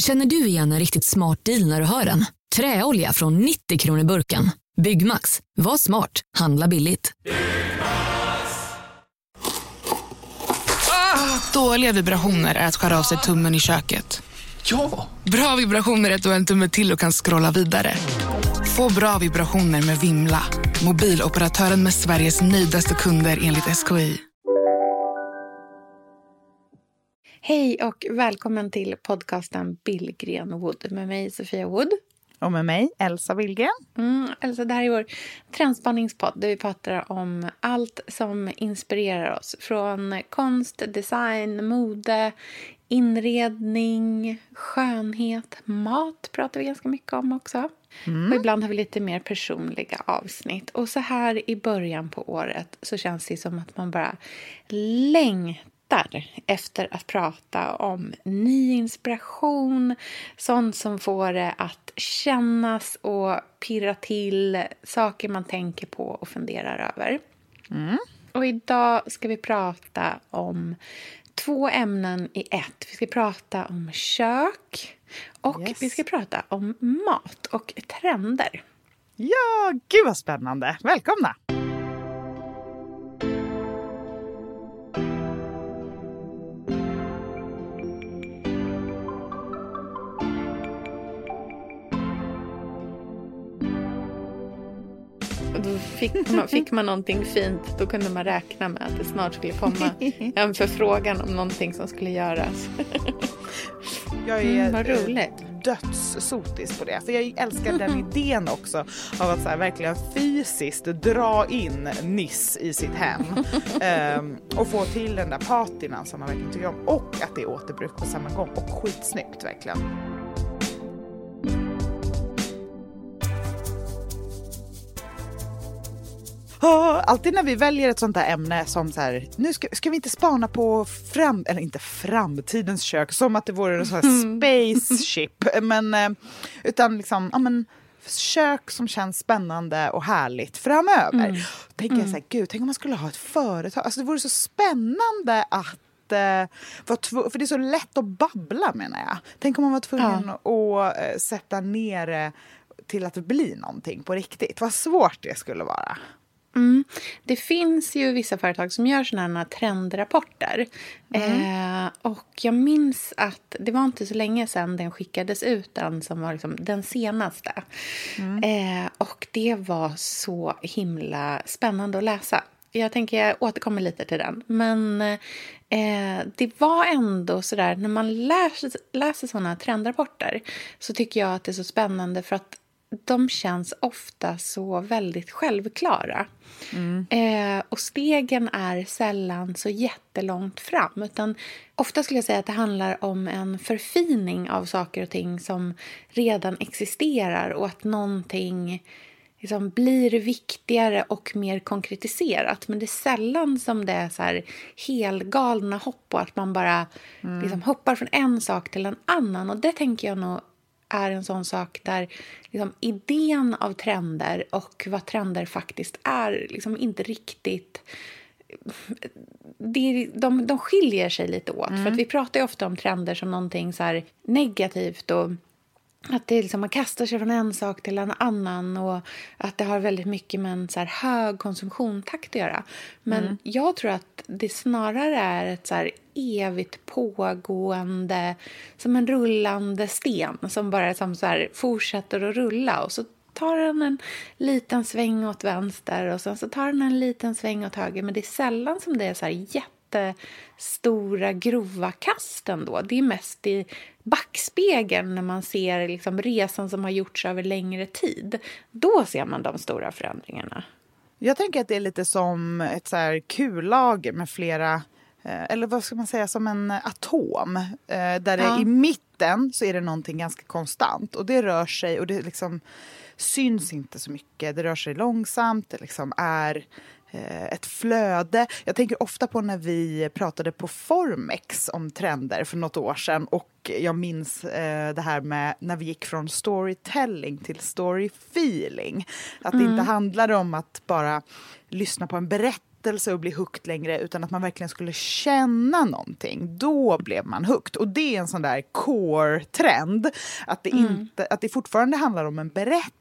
Känner du igen en riktigt smart deal när du hör den? Träolja från 90 kronor burken. Byggmax. Var smart. Handla billigt. Dåliga vibrationer är att skära av sig tummen i köket. Ja! Bra vibrationer är att du har en tumme till och kan scrolla vidare. Få bra vibrationer med Vimla. Mobiloperatören med Sveriges nöjdaste kunder enligt SKI. Hej och välkommen till podcasten Billgren Wood med mig Sofia Wood. Och med mig, Elsa Billgren. Mm, Elsa, det här är vår trendspanningspodd där vi pratar om allt som inspirerar oss. Från konst, design, mode, inredning, skönhet, mat pratar vi ganska mycket om också. Mm. Och ibland har vi lite mer personliga avsnitt. Och så här i början på året så känns det som att man bara längtar efter att prata om ny inspiration, sånt som får det att kännas och pirra till, saker man tänker på och funderar över. Mm. Och idag ska vi prata om två ämnen i ett. Vi ska prata om kök och yes. vi ska prata om mat och trender. Ja, gud vad spännande! Välkomna! Fick man, fick man någonting fint, då kunde man räkna med att det snart skulle komma en förfrågan om någonting som skulle göras. Jag är mm, vad roligt. dödssotis på det. För jag älskar den idén också av att så här, verkligen fysiskt dra in Niss i sitt hem. um, och få till den där patinan som man verkligen tycker om. Och att det är återbruk på samma gång. Och skitsnyggt verkligen. alltid när vi väljer ett sånt här ämne som så här, nu ska, ska vi inte spana på fram, eller inte framtidens kök, som att det vore en sån här mm. spaceship, men eh, utan liksom, ja men kök som känns spännande och härligt framöver. Mm. Tänker jag så här, mm. gud, tänk om man skulle ha ett företag, alltså det vore så spännande att eh, för det är så lätt att babbla menar jag. Tänk om man var tvungen ja. att eh, sätta ner det till att bli någonting på riktigt. Vad svårt det skulle vara. Mm. Det finns ju vissa företag som gör såna här trendrapporter. Mm. Eh, och jag minns att det var inte så länge sedan den skickades ut, den som var liksom den senaste. Mm. Eh, och det var så himla spännande att läsa. Jag tänker jag återkommer lite till den. Men eh, det var ändå så där, när man läser, läser såna trendrapporter så tycker jag att det är så spännande för att de känns ofta så väldigt självklara. Mm. Eh, och stegen är sällan så jättelångt fram. Utan ofta skulle jag säga att det handlar om en förfining av saker och ting som redan existerar och att någonting liksom blir viktigare och mer konkretiserat. Men det är sällan som det är så här helgalna hopp och att man bara mm. liksom hoppar från en sak till en annan. Och det tänker jag nog är en sån sak där liksom, idén av trender och vad trender faktiskt är liksom inte riktigt... Det, de, de skiljer sig lite åt. Mm. För vi pratar ofta om trender som någonting så negativt och att det liksom, man kastar sig från en sak till en annan och att det har väldigt mycket med en så hög konsumtionstakt att göra. Men mm. jag tror att det snarare är ett så evigt pågående, som en rullande sten som bara som så här fortsätter att rulla och så tar den en liten sväng åt vänster och sen så tar den en liten sväng åt höger. Men det är sällan som det är så här jättestora grova kast ändå. Det är mest i backspegeln när man ser liksom resan som har gjorts över längre tid. Då ser man de stora förändringarna. Jag tänker att det är lite som ett så här kullager med flera eh, eller vad ska man säga, som en atom. Eh, där ja. det i mitten så är det någonting ganska konstant och det rör sig och det liksom syns inte så mycket. Det rör sig långsamt, det liksom är ett flöde. Jag tänker ofta på när vi pratade på Formex om trender för något år sedan och jag minns eh, det här med när vi gick från storytelling till storyfeeling. Att mm. det inte handlade om att bara lyssna på en berättelse berättelse och bli hooked längre utan att man verkligen skulle känna någonting. Då blev man hooked. Och det är en sån där core-trend. Att, det mm. att det fortfarande handlar om en berättelse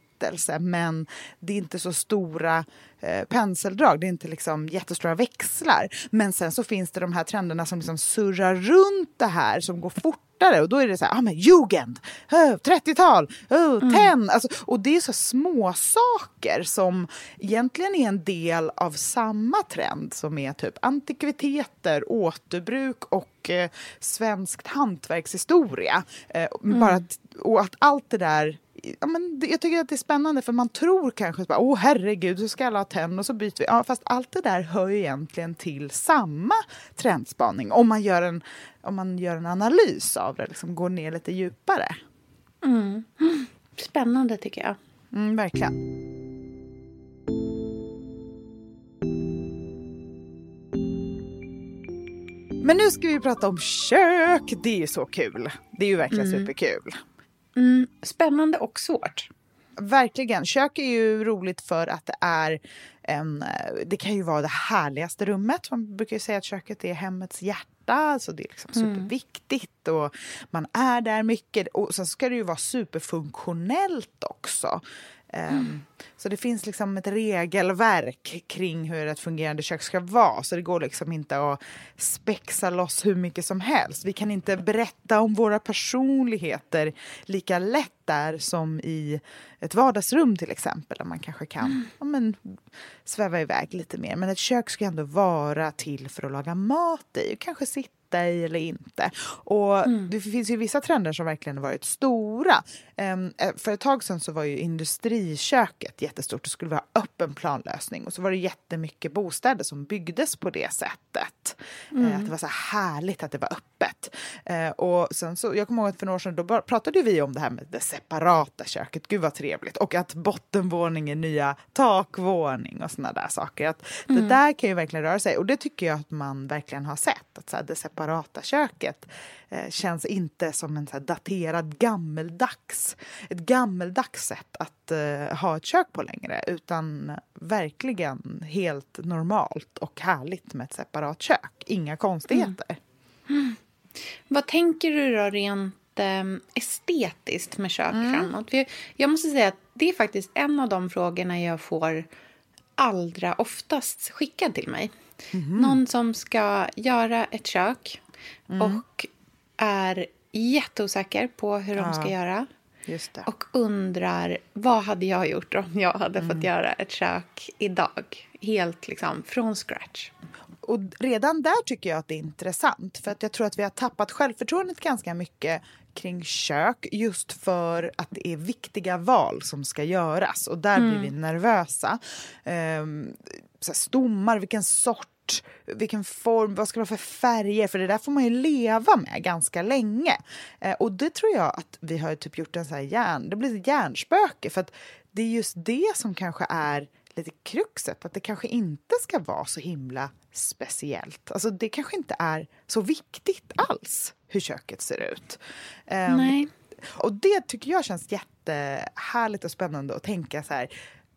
men det är inte så stora eh, penseldrag, det är inte liksom jättestora växlar. Men sen så finns det de här trenderna som liksom surrar runt det här som går fort och då är det så här, ah, men jugend, 30-tal, oh, mm. ten. Alltså, och det är så små saker som egentligen är en del av samma trend som är typ antikviteter, återbruk och eh, svenskt hantverkshistoria. Eh, mm. bara att, och att allt det där ja, men jag tycker att det är spännande för man tror kanske att åh herregud, så ska alla ha tenn och så byter vi. Ja, fast allt det där hör ju egentligen till samma trendspaning om man gör en, om man gör en analys av det, liksom går ner lite djupare. Mm. Spännande tycker jag. Mm, verkligen. Men nu ska vi prata om kök. Det är så kul. Det är ju verkligen mm. superkul. Mm, spännande och svårt. Verkligen. Kök är ju roligt för att det är en, det kan ju vara det härligaste rummet. Man brukar ju säga att köket är hemmets hjärta, så det är liksom mm. superviktigt och man är där mycket. Och sen ska det ju vara superfunktionellt också. Um, så det finns liksom ett regelverk kring hur ett fungerande kök ska vara. Så det går liksom inte att spexa loss hur mycket som helst. Vi kan inte berätta om våra personligheter lika lätt där som i ett vardagsrum till exempel. Där man kanske kan mm. ja, men, sväva iväg lite mer. Men ett kök ska ändå vara till för att laga mat i. Kanske sitta sitta i eller inte. Och mm. Det finns ju vissa trender som verkligen varit stora. Um, för ett tag sedan så var ju industriköket jättestort. Det skulle vara öppen planlösning och så var det jättemycket bostäder som byggdes på det sättet. Eh, mm. Uh, att det var så härligt att det var öppet. Uh, och sen så, jag kommer ihåg att för några år sedan då pratade vi om det här med det separata köket. Gud vad trevligt. Och att bottenvåning är nya takvåning och såna där saker. Att mm. Det där kan ju verkligen röra sig och det tycker jag att man verkligen har sett. Att så här, det separata köket eh, känns inte som en så daterad gammeldags, ett gammeldags sätt att eh, ha ett kök på längre utan verkligen helt normalt och härligt med ett separat kök. Inga konstigheter. Mm. Mm. Vad tänker du då rent eh, estetiskt med kök mm. framåt? Jag måste säga att det är faktiskt en av de frågorna jag får allra oftast skickad till mig. Mm. Någon som ska göra ett kök mm. och är jätteosäker på hur ja. de ska göra. Och undrar vad hade jag gjort om jag hade mm. fått göra ett kök idag. Helt liksom från scratch. Och redan där tycker jag att det är intressant. För att jag tror att vi har tappat självförtroendet ganska mycket kring kök just för att det är viktiga val som ska göras. Och där mm. blir vi nervösa. Um, så stommar, vilken sort, vilken form, vad ska det vara för färger? För det där får man ju leva med ganska länge. Eh, och det tror jag att vi har typ gjort en så här hjärn, det blir ett hjärnspöke. För att det är just det som kanske är lite kruxet, att det kanske inte ska vara så himla speciellt. Alltså det kanske inte är så viktigt alls hur köket ser ut. Nej. Och det tycker jag känns jättehärligt och spännande att tänka så här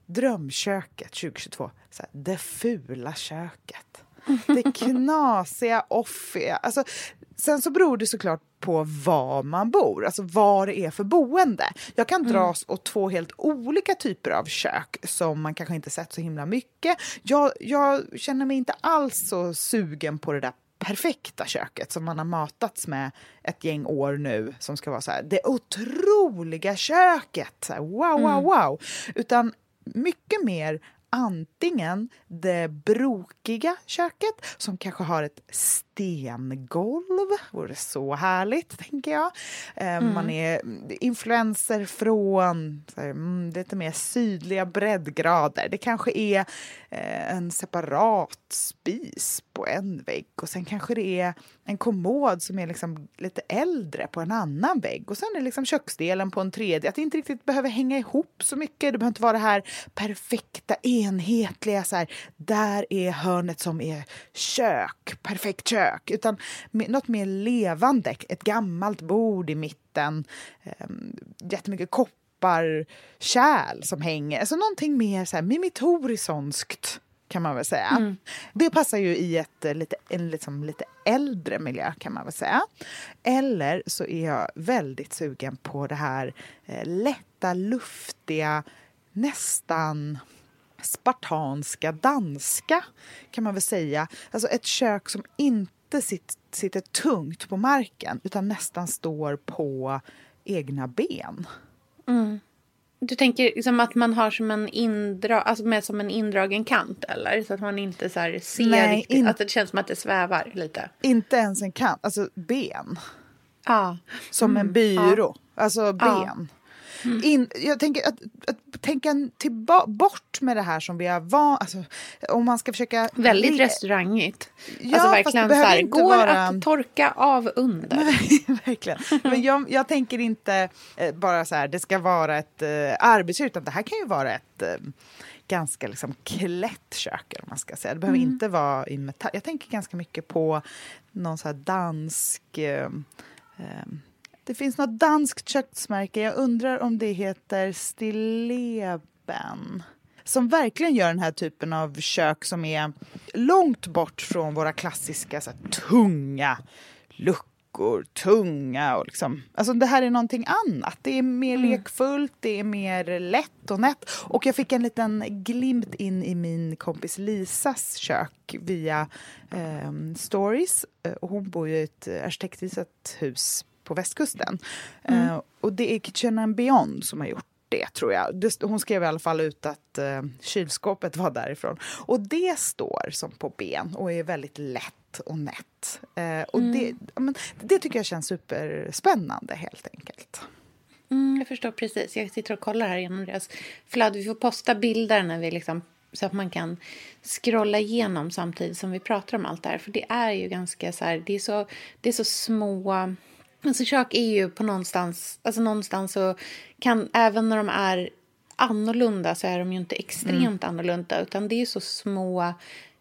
drömköket 2022. Så här, det fula köket. Det knasiga, offiga. Alltså, sen så beror det såklart på var man bor, alltså vad det är för boende. Jag kan mm. dras mm. åt två helt olika typer av kök som man kanske inte sett så himla mycket. Jag, jag känner mig inte alls så sugen på det där perfekta köket som man har matats med ett gäng år nu som ska vara så här, det otroliga köket, så här, wow, wow, mm. wow. Utan mycket mer antingen det brokiga köket som kanske har ett stengolv. Vore så härligt, tänker jag. Eh, mm. Man är influenser från här, mm, lite mer sydliga breddgrader. Det kanske är eh, en separat spis på en vägg och sen kanske det är en kommod som är liksom lite äldre på en annan vägg och sen är liksom köksdelen på en tredje. Att det inte riktigt behöver hänga ihop så mycket. Det behöver inte vara det här perfekta, enhetliga, så här, där är hörnet som är kök, perfekt kök kök, utan något mer levande. Ett gammalt bord i mitten, eh, jättemycket koppar, kärl som hänger. Alltså någonting mer så här mimitorissonskt kan man väl säga. Mm. Det passar ju i ett eh, lite, en liksom, lite äldre miljö kan man väl säga. Eller så är jag väldigt sugen på det här eh, lätta, luftiga, nästan spartanska, danska kan man väl säga. Alltså ett kök som inte sitter, sitter tungt på marken utan nästan står på egna ben. Mm. Du tänker liksom att man har som en, indra, alltså med som en indragen kant eller? Så att man inte så ser Nej, riktigt, in... att det känns som att det svävar lite? Inte ens en kant, alltså ben. Ja. Som mm. en byrå, ja. alltså ben. Ja. Mm. In, jag tänker att, att tänka tillba- bort med det här som vi har van, alltså, om man ska försöka... Väldigt restaurangigt. Ja, alltså verkligen så här, går vara... att torka av under. verkligen. Men jag, jag, tänker inte eh, bara så här, det ska vara ett eh, arbetsdjur, utan det här kan ju vara ett eh, ganska liksom klätt kök, man ska säga. Det behöver mm. inte vara i metall. Jag tänker ganska mycket på någon så här dansk eh, eh det finns något danskt köksmärke, jag undrar om det heter Stilleben som verkligen gör den här typen av kök som är långt bort från våra klassiska så här, tunga luckor, tunga och liksom... Alltså det här är någonting annat. Det är mer mm. lekfullt, det är mer lätt och nätt. Och jag fick en liten glimt in i min kompis Lisas kök via eh, stories. Eh, hon bor ju i ett arkitektvisat hus på västkusten. Mm. Uh, och det är Kitchen and Beyond som har gjort det, tror jag. Det, hon skrev i alla fall ut att uh, kylskåpet var därifrån. Och det står som på ben och är väldigt lätt och nätt. Uh, och mm. det, men, det tycker jag känns superspännande, helt enkelt. Mm, jag förstår precis. Jag sitter och kollar här genom deras flöde. Vi får posta bilder när vi liksom så att man kan scrolla igenom samtidigt som vi pratar om allt det här. För det är ju ganska så här, det är så, det är så små Alltså kök är ju på någonstans, alltså någonstans så kan, även när de är annorlunda så är de ju inte extremt mm. annorlunda utan det är så små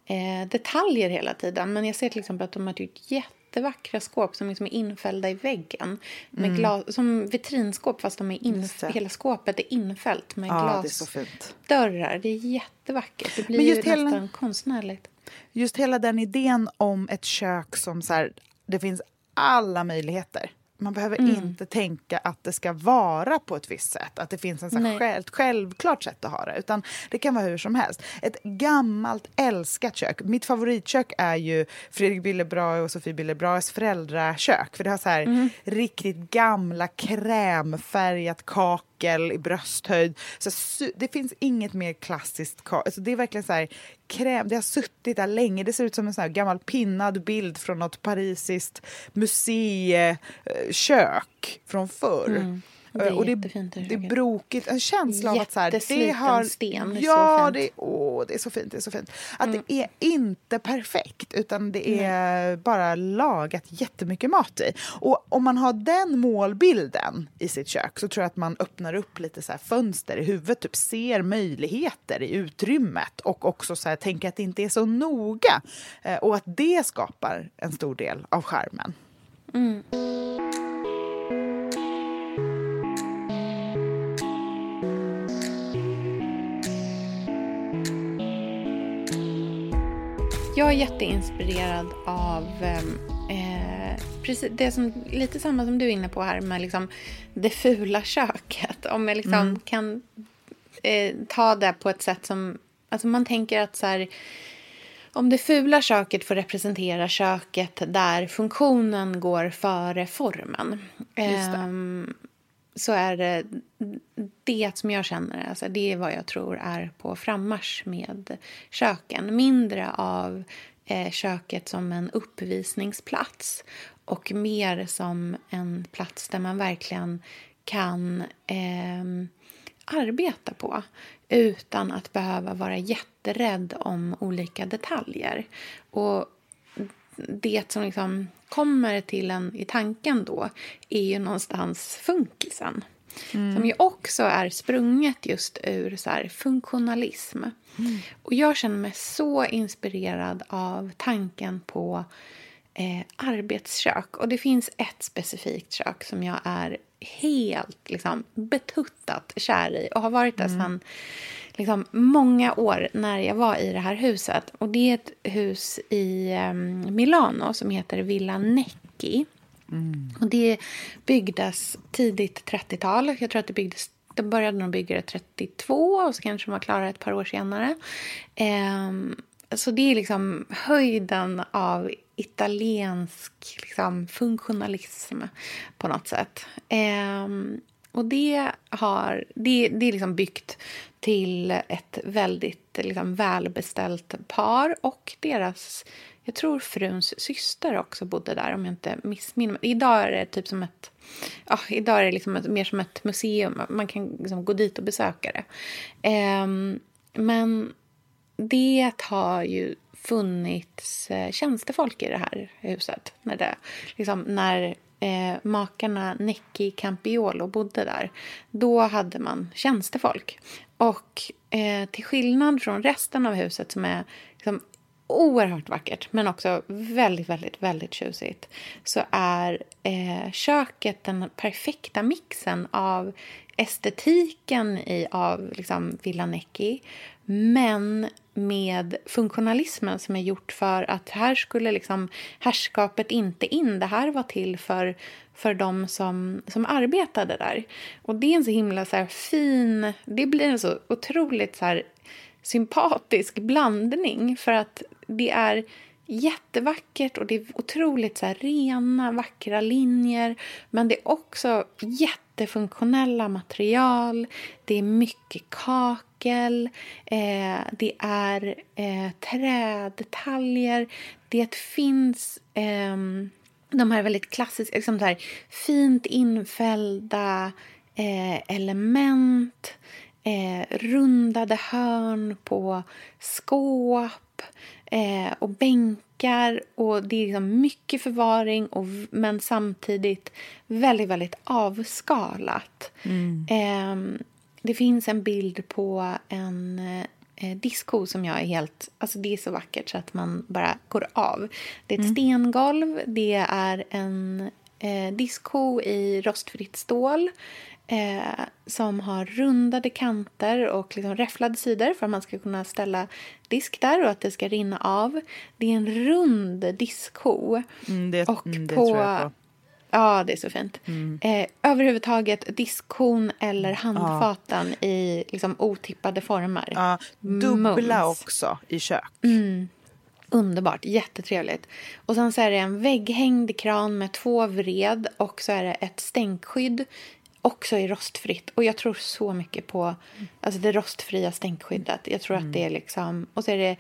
eh, detaljer hela tiden. Men jag ser till exempel att de har gjort jättevackra skåp som liksom är infällda i väggen. Med mm. glas, som vitrinskåp fast de är in, hela skåpet är infällt med ja, glasdörrar. Det, det är jättevackert. Det blir ju nästan hela, konstnärligt. Just hela den idén om ett kök som så här, det finns alla möjligheter. Man behöver mm. inte tänka att det ska vara på ett visst sätt. Att det finns ett självklart sätt att ha det. Utan det kan vara hur som helst. Ett gammalt älskat kök. Mitt favoritkök är ju Fredrik Billebrahe och Sofie Billebrahes föräldrakök. För det har så här mm. riktigt gamla krämfärgat kak i brösthöjd. Så det finns inget mer klassiskt. Alltså det är verkligen så här, kräm. Det har suttit där länge. Det ser ut som en sån här gammal pinnad bild från något parisiskt museikök eh, från förr. Mm. Det är och det, jättefint. Det är brokigt. En känsla av att så här, det har... sten. Ja, det är, åh, det är så fint. Det är så fint. Att mm. det är inte perfekt, utan det är mm. bara lagat jättemycket mat i. Och om man har den målbilden i sitt kök så tror jag att man öppnar upp lite så fönster i huvudet, typ ser möjligheter i utrymmet och också så här, tänker att det inte är så noga. Eh, och att det skapar en stor del av skärmen. Mm. Jag är jätteinspirerad av ehm, eh, precis det som, lite samma som du är inne på här med liksom det fula köket. Om jag liksom mm. kan eh, ta det på ett sätt som... Alltså man tänker att så här, om det fula köket får representera köket där funktionen går före formen. Eh, så är det det som jag känner, alltså det är vad jag tror är på frammarsch med köken. Mindre av eh, köket som en uppvisningsplats och mer som en plats där man verkligen kan eh, arbeta på utan att behöva vara jätterädd om olika detaljer. Och det som liksom kommer till en i tanken då är ju någonstans funkisen. Mm. Som ju också är sprunget just ur så här, funktionalism. Mm. Och jag känner mig så inspirerad av tanken på eh, arbetskök. Och det finns ett specifikt kök som jag är helt liksom, betuttat kär i och har varit där mm. sedan liksom, många år när jag var i det här huset. Och Det är ett hus i um, Milano som heter Villa Necchi. Mm. Och det byggdes tidigt 30-tal. Jag tror att det byggdes de började nog bygga det 32 och så kanske de var klara ett par år senare. Um, så det är liksom höjden av italiensk liksom, funktionalism på något sätt. Um, och det, har, det, det är liksom byggt till ett väldigt liksom, välbeställt par och deras jag tror fruns syster också bodde där om jag inte missminner mig. Idag är det typ som ett, ja, idag är det liksom ett, mer som ett museum. Man kan liksom gå dit och besöka det. Eh, men det har ju funnits eh, tjänstefolk i det här huset. När, det, liksom, när eh, makarna Necki Campiolo bodde där, då hade man tjänstefolk. Och eh, till skillnad från resten av huset som är liksom, oerhört vackert, men också väldigt, väldigt, väldigt tjusigt så är eh, köket den perfekta mixen av estetiken i, av liksom, Villa Necki men med funktionalismen som är gjort för att här skulle liksom herrskapet inte in. Det här var till för, för de som, som arbetade där. Och det är en så himla så fin... Det blir en så otroligt så här sympatisk blandning för att det är jättevackert och det är otroligt så rena, vackra linjer. Men det är också jättefunktionella material. Det är mycket kakel. Eh, det är eh, trädetaljer. Det finns eh, de här väldigt klassiska, liksom så här, fint infällda eh, element. Eh, rundade hörn på skåp eh, och bänkar. Och Det är liksom mycket förvaring, och, men samtidigt väldigt, väldigt avskalat. Mm. Eh, det finns en bild på en eh, disco som jag är helt... Alltså det är så vackert så att man bara går av. Det är ett mm. stengolv, det är en eh, disco i rostfritt stål eh, som har rundade kanter och liksom räfflade sidor för att man ska kunna ställa disk där och att det ska rinna av. Det är en rund diskho. Mm, det, och mm, det på. Ja, det är så fint. Mm. Eh, överhuvudtaget diskhon eller handfaten ja. i liksom otippade former. Ja, dubbla Mums. också i kök. Mm. Underbart, jättetrevligt. Och sen så är det en vägghängd kran med två vred och så är det ett stänkskydd också i rostfritt. Och jag tror så mycket på alltså det rostfria stänkskyddet. Jag tror mm. att det är liksom... Och så är det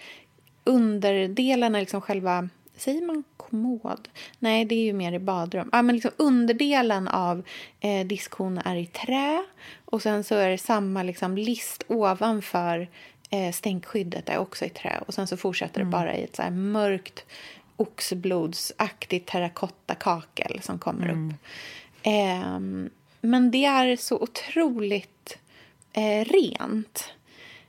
underdelen, liksom själva... Säger man kommod? Nej, det är ju mer i badrum. Ja, men liksom underdelen av eh, diskhon är i trä. Och sen så är det samma liksom, list ovanför eh, stänkskyddet är också i trä. Och sen så fortsätter mm. det bara i ett så mörkt oxblodsaktigt terrakotakakel som kommer mm. upp. Eh, men det är så otroligt eh, rent.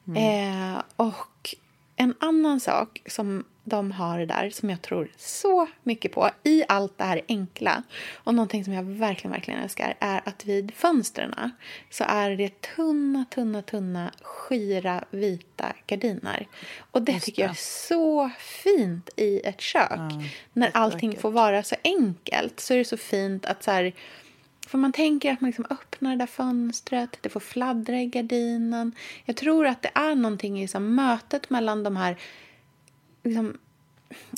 Mm. Eh, och en annan sak som de har där, som jag tror så mycket på i allt det här enkla och någonting som jag verkligen, verkligen älskar är att vid fönstren så är det tunna, tunna, tunna, skira vita gardiner. Och det, det. tycker jag är så fint i ett kök. Ja, När allting får vara så enkelt så är det så fint att så här, för man tänker att man liksom öppnar det där fönstret, det får fladdra i gardinen. Jag tror att det är någonting i liksom mötet mellan de här liksom,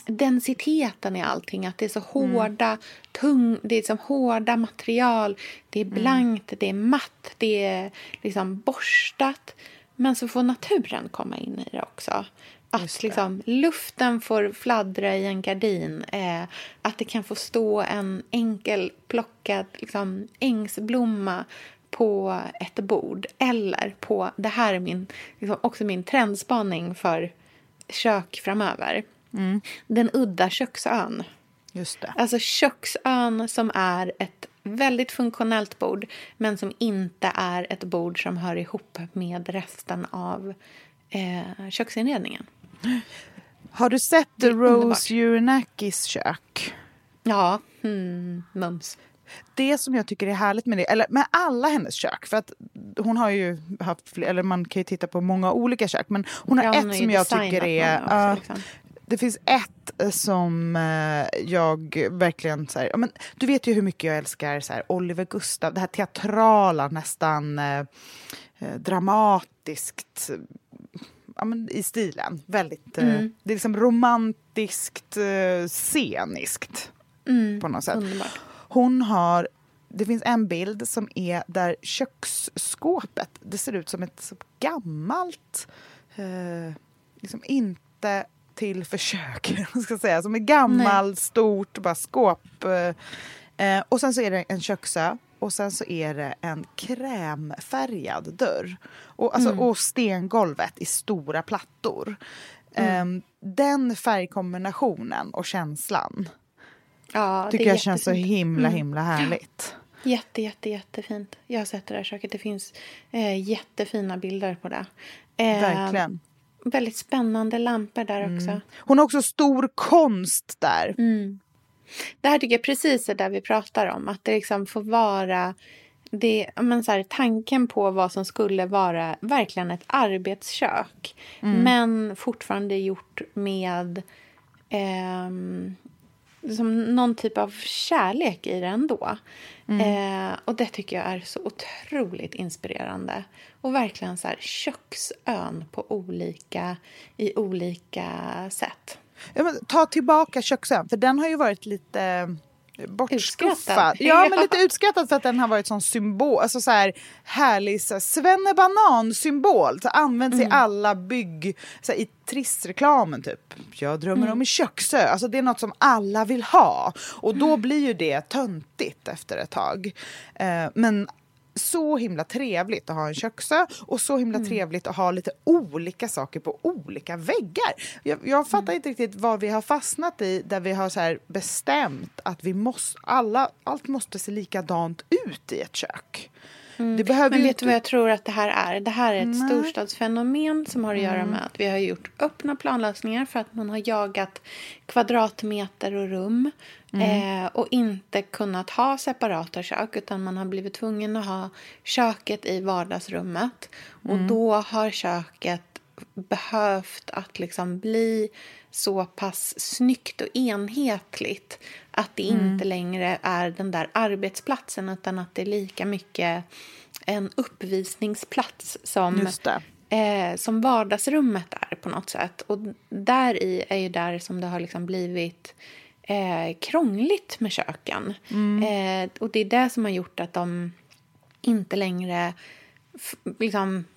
densiteten i allting. Att det är så hårda, mm. tung, det är liksom hårda material. Det är mm. blankt, mm. det är matt, det är liksom borstat. Men så får naturen komma in i det också. Att liksom, luften får fladdra i en gardin. Eh, att det kan få stå en enkel plockad liksom, ängsblomma på ett bord. Eller på, det här är min, liksom, också min trendspaning för kök framöver. Mm. Den udda köksön. Just det. Alltså köksön som är ett väldigt funktionellt bord men som inte är ett bord som hör ihop med resten av eh, köksinredningen. Har du sett Rose Urinakis kök? Ja, mm, mums. Det som jag tycker är härligt med det, eller med alla hennes kök, för att hon har ju haft fler, eller man kan ju titta på många olika kök, men hon har Ja, hon ett som jag tycker är... också, ja, liksom. det finns ett eh, som eh, jag verkligen... Så här, men, du vet ju hur mycket jag älskar så här, Oliver Gustav, det här teatrala, nästan eh, dramatiskt ja, men, i stilen. Väldigt, eh, Mm. Det är liksom romantiskt, eh, sceniskt Mm. på något sätt. Underbart. Hon har, det finns en bild som är där köksskåpet, det ser ut som ett så gammalt, eh, liksom inte till försök, ska säga, som ett gammalt stort bara skåp. Eh, eh, och sen så är det en köksö och sen så är det en krämfärgad dörr. Och, alltså, och stengolvet i stora plattor. Eh, den färgkombinationen och känslan Ja, tycker jag känns så himla Mm. himla härligt. Jätte, jätte, jättefint. Jag har sett det där köket. Det finns eh, jättefina bilder på det. Eh, Verkligen. Väldigt spännande lampor där också. Hon har också stor konst där. Mm. Det här tycker jag precis är det vi pratar om. Att det liksom får vara det, ja, men så här, tanken på vad som skulle vara verkligen ett arbetskök. Men fortfarande gjort med ehm, som någon typ av kärlek i det ändå. Eh, och det tycker jag är så otroligt inspirerande. Och verkligen så här köksön på olika, i olika sätt. Ja, ta tillbaka köksön, för den har ju varit lite bortskuffad. Utskrattad. Ja, men lite utskattad för att den har varit sån symbol, alltså så här härlig så här, svennebanan-symbol. Så används i alla bygg, så här, i trissreklamen typ. Jag drömmer om en köksö. Alltså det är något som alla vill ha. Och då blir ju det töntigt efter ett tag. Eh, men så himla trevligt att ha en köksö och så himla trevligt att ha lite olika saker på olika väggar. Jag, jag fattar inte riktigt vad vi har fastnat i där vi har så bestämt att vi måste, alla, allt måste se likadant ut i ett kök. Det behöver Men vet du vad jag tror att det här är? Det här är ett Nej. storstadsfenomen som har att göra med att vi har gjort öppna planlösningar för att man har jagat kvadratmeter och rum eh, och inte kunnat ha separata kök utan man har blivit tvungen att ha köket i vardagsrummet. Och då har köket behövt att liksom bli så pass snyggt och enhetligt att det inte längre är den där arbetsplatsen utan att det är lika mycket en uppvisningsplats som, eh, som vardagsrummet är på något sätt. Och där i är ju där som det har liksom blivit eh, krångligt med köken. Eh, och det är det som har gjort att de inte längre liksom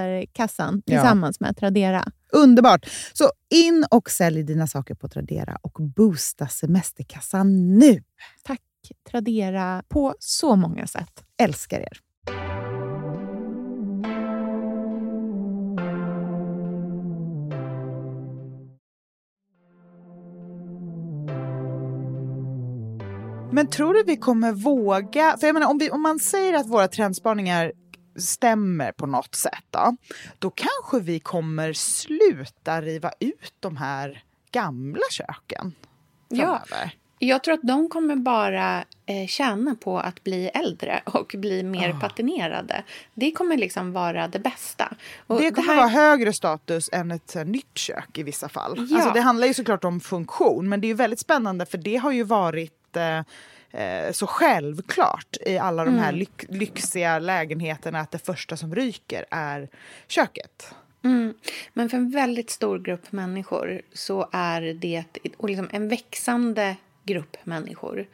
semesterkassan Ja. tillsammans med Tradera. Underbart! Så in och sälj dina saker på Tradera och boosta semesterkassan nu. Tack Tradera på så många sätt. Älskar er! Men tror du vi kommer våga? För jag menar, om, vi, om man säger att våra trendspaningar stämmer på något sätt, då, då kanske vi kommer sluta riva ut de här gamla köken framöver. Ja, jag tror att de kommer bara eh, tjäna på att bli äldre och bli mer oh. patinerade. Det kommer liksom vara det bästa. Och det kommer det här... vara högre status än ett här, nytt kök i vissa fall. Ja. Alltså, det handlar ju såklart om funktion, men det är väldigt spännande för det har ju varit eh, eh, så självklart i alla de här mm. lyx lyxiga lägenheterna att det första som ryker är köket. Mm. Men för en väldigt stor grupp människor så är det och liksom en växande grupp människor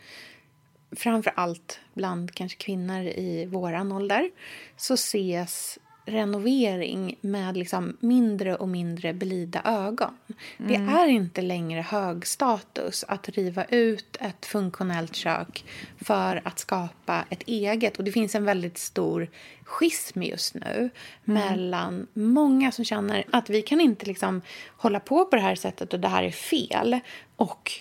framför allt bland kanske kvinnor i våran ålder så ses renovering med liksom mindre och mindre blida ögon. Mm. Det är inte längre hög status att riva ut ett funktionellt kök för att skapa ett eget. Och Det finns en väldigt stor schism just nu mm. mellan många som känner att vi kan inte liksom hålla på på det här sättet och det här är fel. Och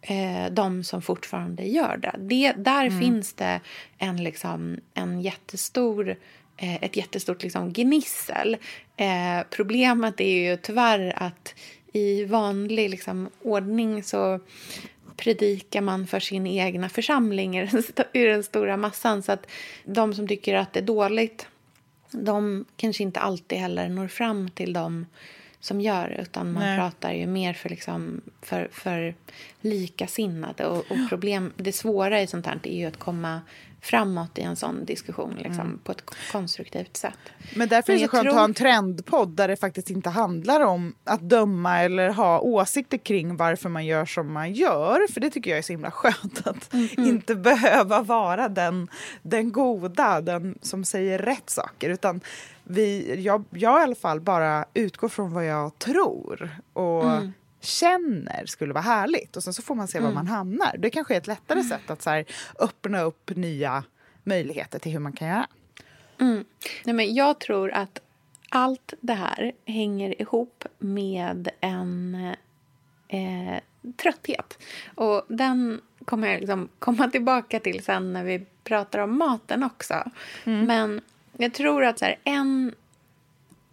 eh, de som fortfarande gör det. det där mm. finns det en, liksom, en jättestor ett jättestort liksom, gnissel. Eh, problemet är ju tyvärr att i vanlig liksom, ordning så predikar man för sin egna församling i den, i den stora massan. Så att de som tycker att det är dåligt de kanske inte alltid heller når fram till dem som gör. Utan man Nej. pratar ju mer för, liksom, för, för likasinnade. Och, och problem, det svåra i sånt här är ju att komma framåt i en sån diskussion liksom, mm. på ett konstruktivt sätt. Men därför är det så skönt tror... att ha en trendpodd där det faktiskt inte handlar om att döma eller ha åsikter kring varför man gör som man gör. För det tycker jag är så himla skönt att mm. inte behöva vara den, den goda, den som säger rätt saker. Utan vi, jag, jag i alla fall bara utgår från vad jag tror. Och mm känner skulle vara härligt. Och sen så får man se mm. var man hamnar. Det kanske är ett lättare mm. sätt att så här, öppna upp nya möjligheter till hur man kan göra. Mm. Nej, men jag tror att allt det här hänger ihop med en eh, trötthet. Och den kommer jag liksom komma tillbaka till sen när vi pratar om maten också. Mm. Men jag tror att så här, en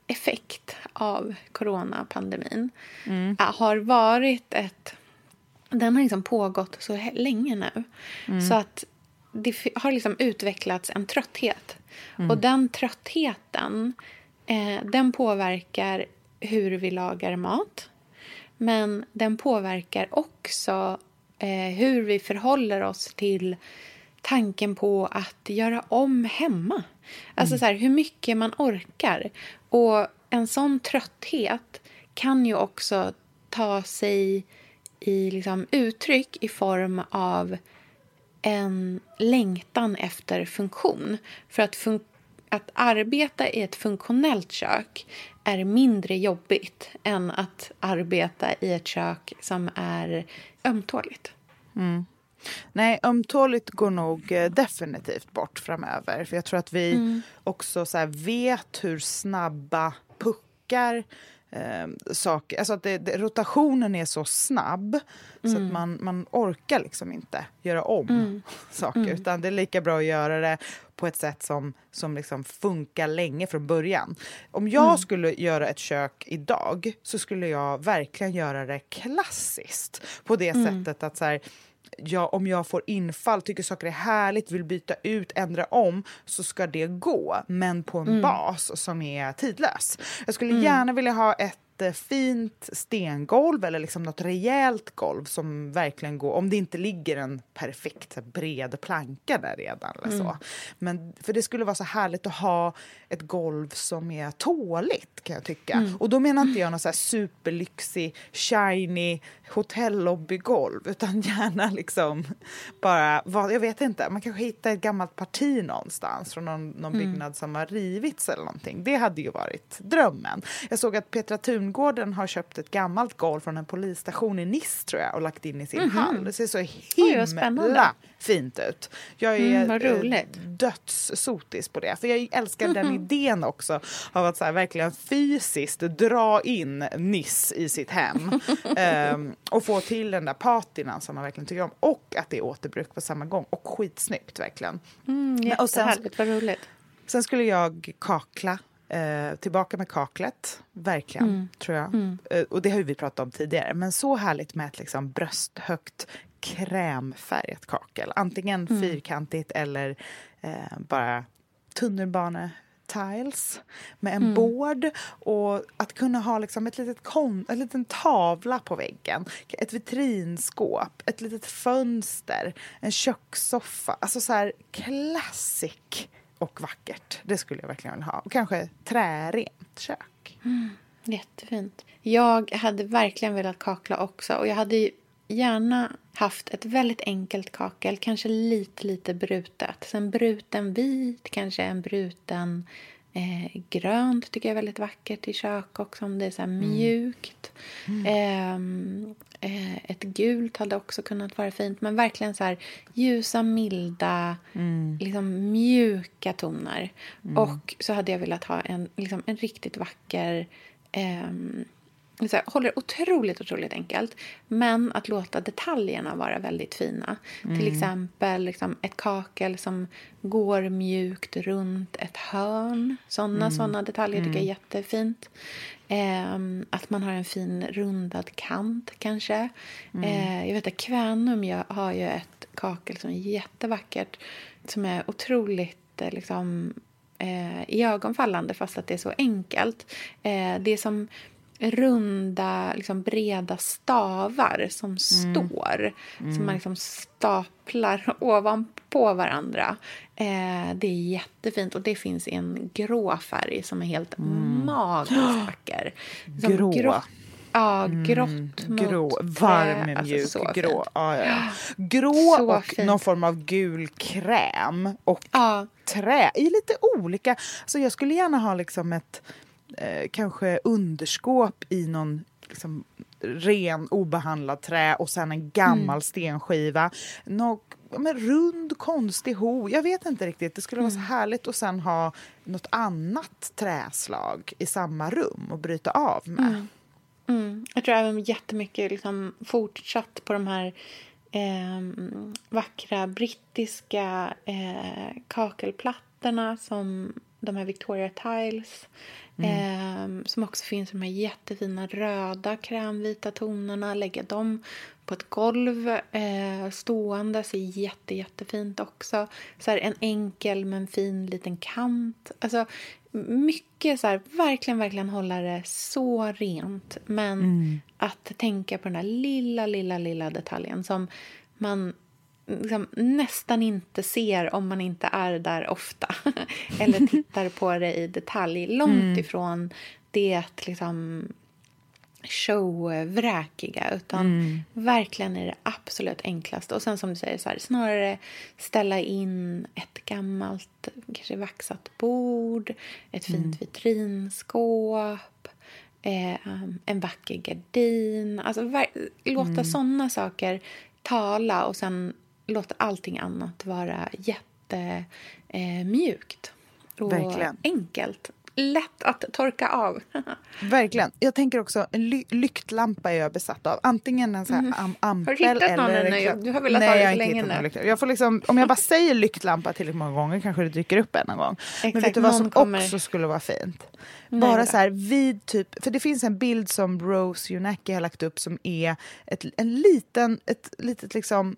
effekt av coronapandemin mm. har varit ett... Den har liksom pågått så länge nu. Mm. Så att det har liksom utvecklats en trötthet. Mm. Och den tröttheten eh, den påverkar hur vi lagar mat. Men den påverkar också eh, hur vi förhåller oss till tanken på att göra om hemma. Alltså mm. så här, hur mycket man orkar. Och en sån trötthet kan ju också ta sig i liksom uttryck i form av en längtan efter funktion. För att, fun att arbeta i ett funktionellt kök är mindre jobbigt än att arbeta i ett kök som är ömtåligt. Mm. Nej, ömtåligt går nog eh, definitivt bort framöver. För jag tror att vi mm. också så vet hur snabba puckar eh, saker, alltså att det, det, rotationen är så snabb mm. så att mm. man, man orkar liksom inte göra om mm. saker. Mm. Utan det är lika bra att göra det på ett sätt som, som liksom funkar länge från början. Om jag mm. skulle göra ett kök idag så skulle jag verkligen göra det klassiskt. På det mm. sättet att så här, jag, om jag får infall, tycker saker är härligt, vill byta ut, ändra om så ska det gå, men på en mm. bas som är tidlös. Jag skulle mm. gärna vilja ha ett jättefint stengolv eller liksom något rejält golv som verkligen går, om det inte ligger en perfekt bred planka där redan. Eller så. Mm. Men, för det skulle vara så härligt att ha ett golv som är tåligt kan jag tycka. Mm. Och då menar inte jag någon så här superlyxig, shiny hotellobbygolv utan gärna liksom bara, vad, jag vet inte, man kanske hittar ett gammalt parti någonstans från någon, någon mm. byggnad som har rivits eller någonting. Det hade ju varit drömmen. Jag såg att Petra Thun Tungården har köpt ett gammalt golv från en polisstation i Nice tror jag och lagt in i sin mm -hmm. hall. Det ser så himla Oj, fint ut. Jag är mm, dödssotis på det. För jag älskar den idén också av att så här, verkligen fysiskt dra in Niss i sitt hem um, och få till den där patinan som man verkligen tycker om och att det är återbruk på samma gång och skitsnyggt verkligen. Mm, jättehärligt, vad roligt. Sen skulle jag kakla Eh, tillbaka med kaklet, verkligen, mm. tror jag. Mm. Eh, och det har vi pratat om tidigare. Men så härligt med ett liksom brösthögt krämfärgat kakel. Antingen mm. fyrkantigt eller eh, bara tunnelbane tiles med en mm. board och att kunna ha liksom ett litet kon en liten tavla på väggen, ett vitrinskåp, ett litet fönster, en kökssoffa. Alltså så här classic och vackert. Det skulle jag verkligen vilja ha. Och kanske trärent kök. Mm, jättefint. Jag hade verkligen velat kakla också. Och jag hade gärna haft ett väldigt enkelt kakel. Kanske lite, lite brutet. Sen bruten vit, kanske en bruten eh, grönt tycker jag är väldigt vackert i kök också. Om det är så mm. mjukt. Mm. Eh, Eh, ett gult hade också kunnat vara fint. Men verkligen så här ljusa, milda, mm. liksom mjuka toner. Mm. Och så hade jag velat ha en, liksom en riktigt vacker... Eh, så här, håller otroligt, otroligt enkelt. Men att låta detaljerna vara väldigt fina. Mm. Till exempel liksom, ett kakel som går mjukt runt ett hörn. Såna, mm. såna detaljer tycker jag är mm. jättefint. Eh, att man har en fin rundad kant kanske. Mm. Eh, jag vet att Kvänum jag har ju ett kakel som är jättevackert. Som är otroligt eh, liksom, eh, iögonfallande fast att det är så enkelt. Eh, det är som runda, liksom breda stavar som mm. står. Mm. Som man liksom staplar ovanpå varandra. Eh, det är jättefint och det finns i en grå färg som är helt mm. magiskt vacker. Grå. grå. Ja, mm, grått mm, grå, Varm, alltså, mjuk, alltså, grå. Ja, ja. Grå så och fint. någon form av gul kräm och ja. trä i lite olika... Alltså jag skulle gärna ha liksom ett eh, kanske underskåp i någon liksom, ren obehandlad trä och sen en gammal mm. stenskiva. Nå, men rund konstig ho. Jag vet inte riktigt. Det skulle mm. vara så mm. härligt att sen ha något annat träslag i samma rum och bryta av med. Mm. Mm. Jag tror även jättemycket liksom fortsatt på de här eh, vackra brittiska eh, kakelplattorna som de här Victoria Tiles. Mm. Eh, som också finns de här jättefina röda krämvita tonerna. Lägga dem på ett golv eh, stående ser jätte, jättefint också. Så här, en enkel men fin liten kant. Alltså, mycket så här, verkligen, verkligen hålla det så rent. Men mm. att tänka på den här lilla, lilla, lilla detaljen som man liksom nästan inte ser om man inte är där ofta eller tittar på det i detalj. Långt mm. ifrån det liksom showvräkiga utan mm. verkligen är det absolut enklaste. Och sen som du säger, så här, snarare ställa in ett gammalt, kanske vaxat bord, ett fint mm. vitrinskåp, eh, en vacker gardin. Alltså låta mm. såna saker tala och sen låta allting annat vara jättemjukt eh, och Verkligen. enkelt. Lätt att torka av. Verkligen. Jag tänker också, en ly lyktlampa är jag besatt av. Antingen en sån här mm. am ampel eller... Har du hittat någon eller... nu? Du har velat Nej, ha det så länge nu. Jag får liksom, om jag bara säger lyktlampa tillräckligt många gånger kanske det dyker upp en gång. Exakt, Men vet du vad som kommer... också skulle vara fint? Nej, bara så här vid typ, för det finns en bild som Rose Junacki har lagt upp som är ett, en liten, ett litet liksom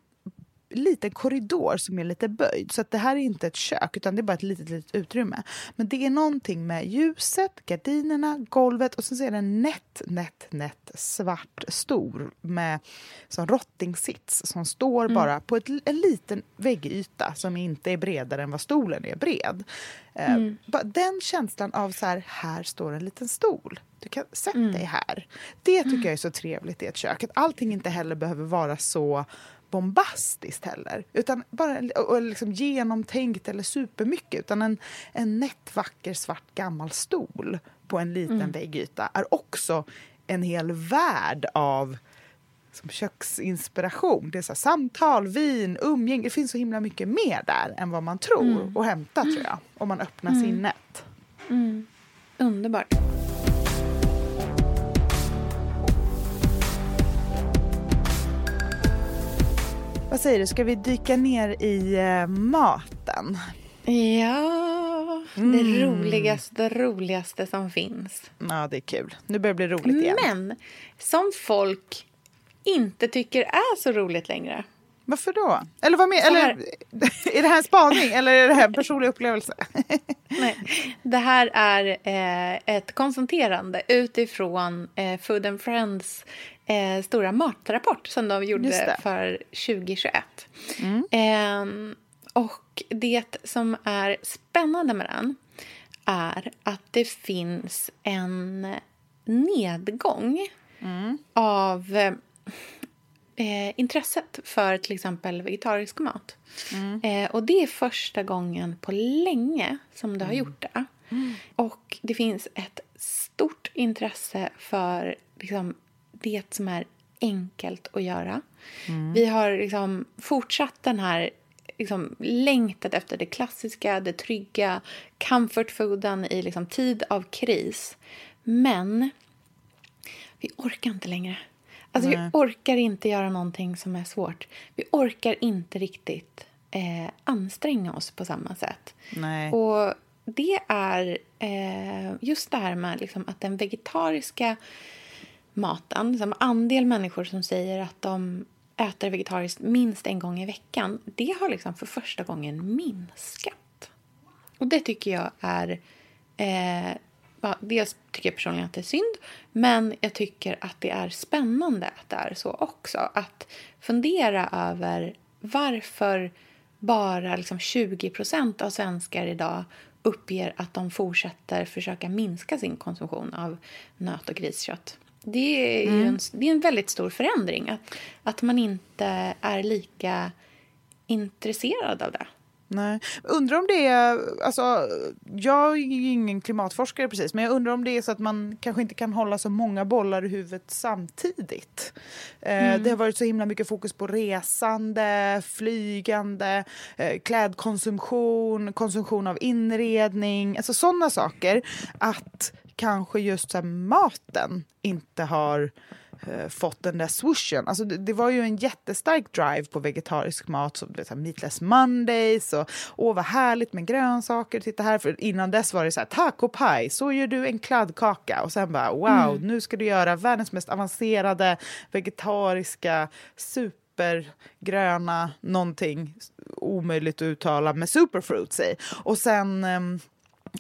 liten korridor som är lite böjd. Så att det här är inte ett kök, utan det är bara ett litet, litet utrymme. Men det är någonting med ljuset, gardinerna, golvet och så är det en nätt, nätt, nätt svart stol med som rottingsits som står mm. bara på ett, en liten väggyta som inte är bredare än vad stolen är bred. Eh, mm. Den känslan av så här, här står en liten stol. Du kan sätta mm. dig här. Det tycker jag är så trevligt i ett kök. Att allting inte heller behöver vara så bombastiskt heller. Utan bara och liksom genomtänkt eller supermycket. Utan en, en nätt, vacker, svart gammal stol på en liten mm. väggyta är också en hel värld av som köksinspiration. Det är så här, samtal, vin, umgänge. Det finns så himla mycket mer där än vad man tror mm. och hämta tror jag. Om man öppnar mm. sinnet. Mm. Underbart. Vad säger du, ska vi dyka ner i eh, maten? Ja, mm. det roligaste, roligaste som finns. Ja, det är kul. Nu börjar det bli roligt igen. Men som folk inte tycker är så roligt längre. Varför då? Eller vad med, eller, är det här en spaning eller är det här en personlig upplevelse? Nej, det här är eh, ett konstaterande utifrån eh, Food and Friends eh, stora matrapport som de gjorde för 2021. Mm. Eh, och det som är spännande med den är att det finns en nedgång mm. av eh, intresset för till exempel vegetarisk mat. Mm. Eh, och det är första gången på länge som det har mm. gjort det. Mm. Och det finns ett stort intresse för liksom, det som är enkelt att göra. Mm. Vi har liksom fortsatt den här liksom längtat efter det klassiska, det trygga, comfort fooden i liksom tid av kris. Men vi orkar inte längre. Alltså, vi orkar inte göra någonting som är svårt. Vi orkar inte riktigt eh, anstränga oss på samma sätt. Nej. Och det är eh, just det här med liksom, att den vegetariska maten, som andel människor som säger att de äter vegetariskt minst en gång i veckan, det har liksom för första gången minskat. Och det tycker jag är eh, ja, dels tycker jag personligen att det är synd, men jag tycker att det är spännande att det är så också. Att fundera över varför bara liksom 20 av svenskar idag uppger att de fortsätter försöka minska sin konsumtion av nöt och griskött. Det är, mm. en, det är en väldigt stor förändring. Att, att man inte är lika intresserad av det. Nej. Undrar om det är, alltså, jag är ju ingen klimatforskare precis, men jag undrar om det är så att man kanske inte kan hålla så många bollar i huvudet samtidigt. Eh, mm. det har varit så himla mycket fokus på resande, flygande, eh, klädkonsumtion, konsumtion av inredning, alltså sådana saker. Att kanske just så maten inte har eh, fått den där swooshen. Alltså det, det, var ju en jättestark drive på vegetarisk mat, som vet, Meatless Mondays och åh vad härligt med grönsaker, titta här. För innan dess var det så här, taco pie, så gör du en kladdkaka och sen bara wow, mm. nu ska du göra världens mest avancerade vegetariska supergröna någonting omöjligt att uttala med superfruits i. Och sen um,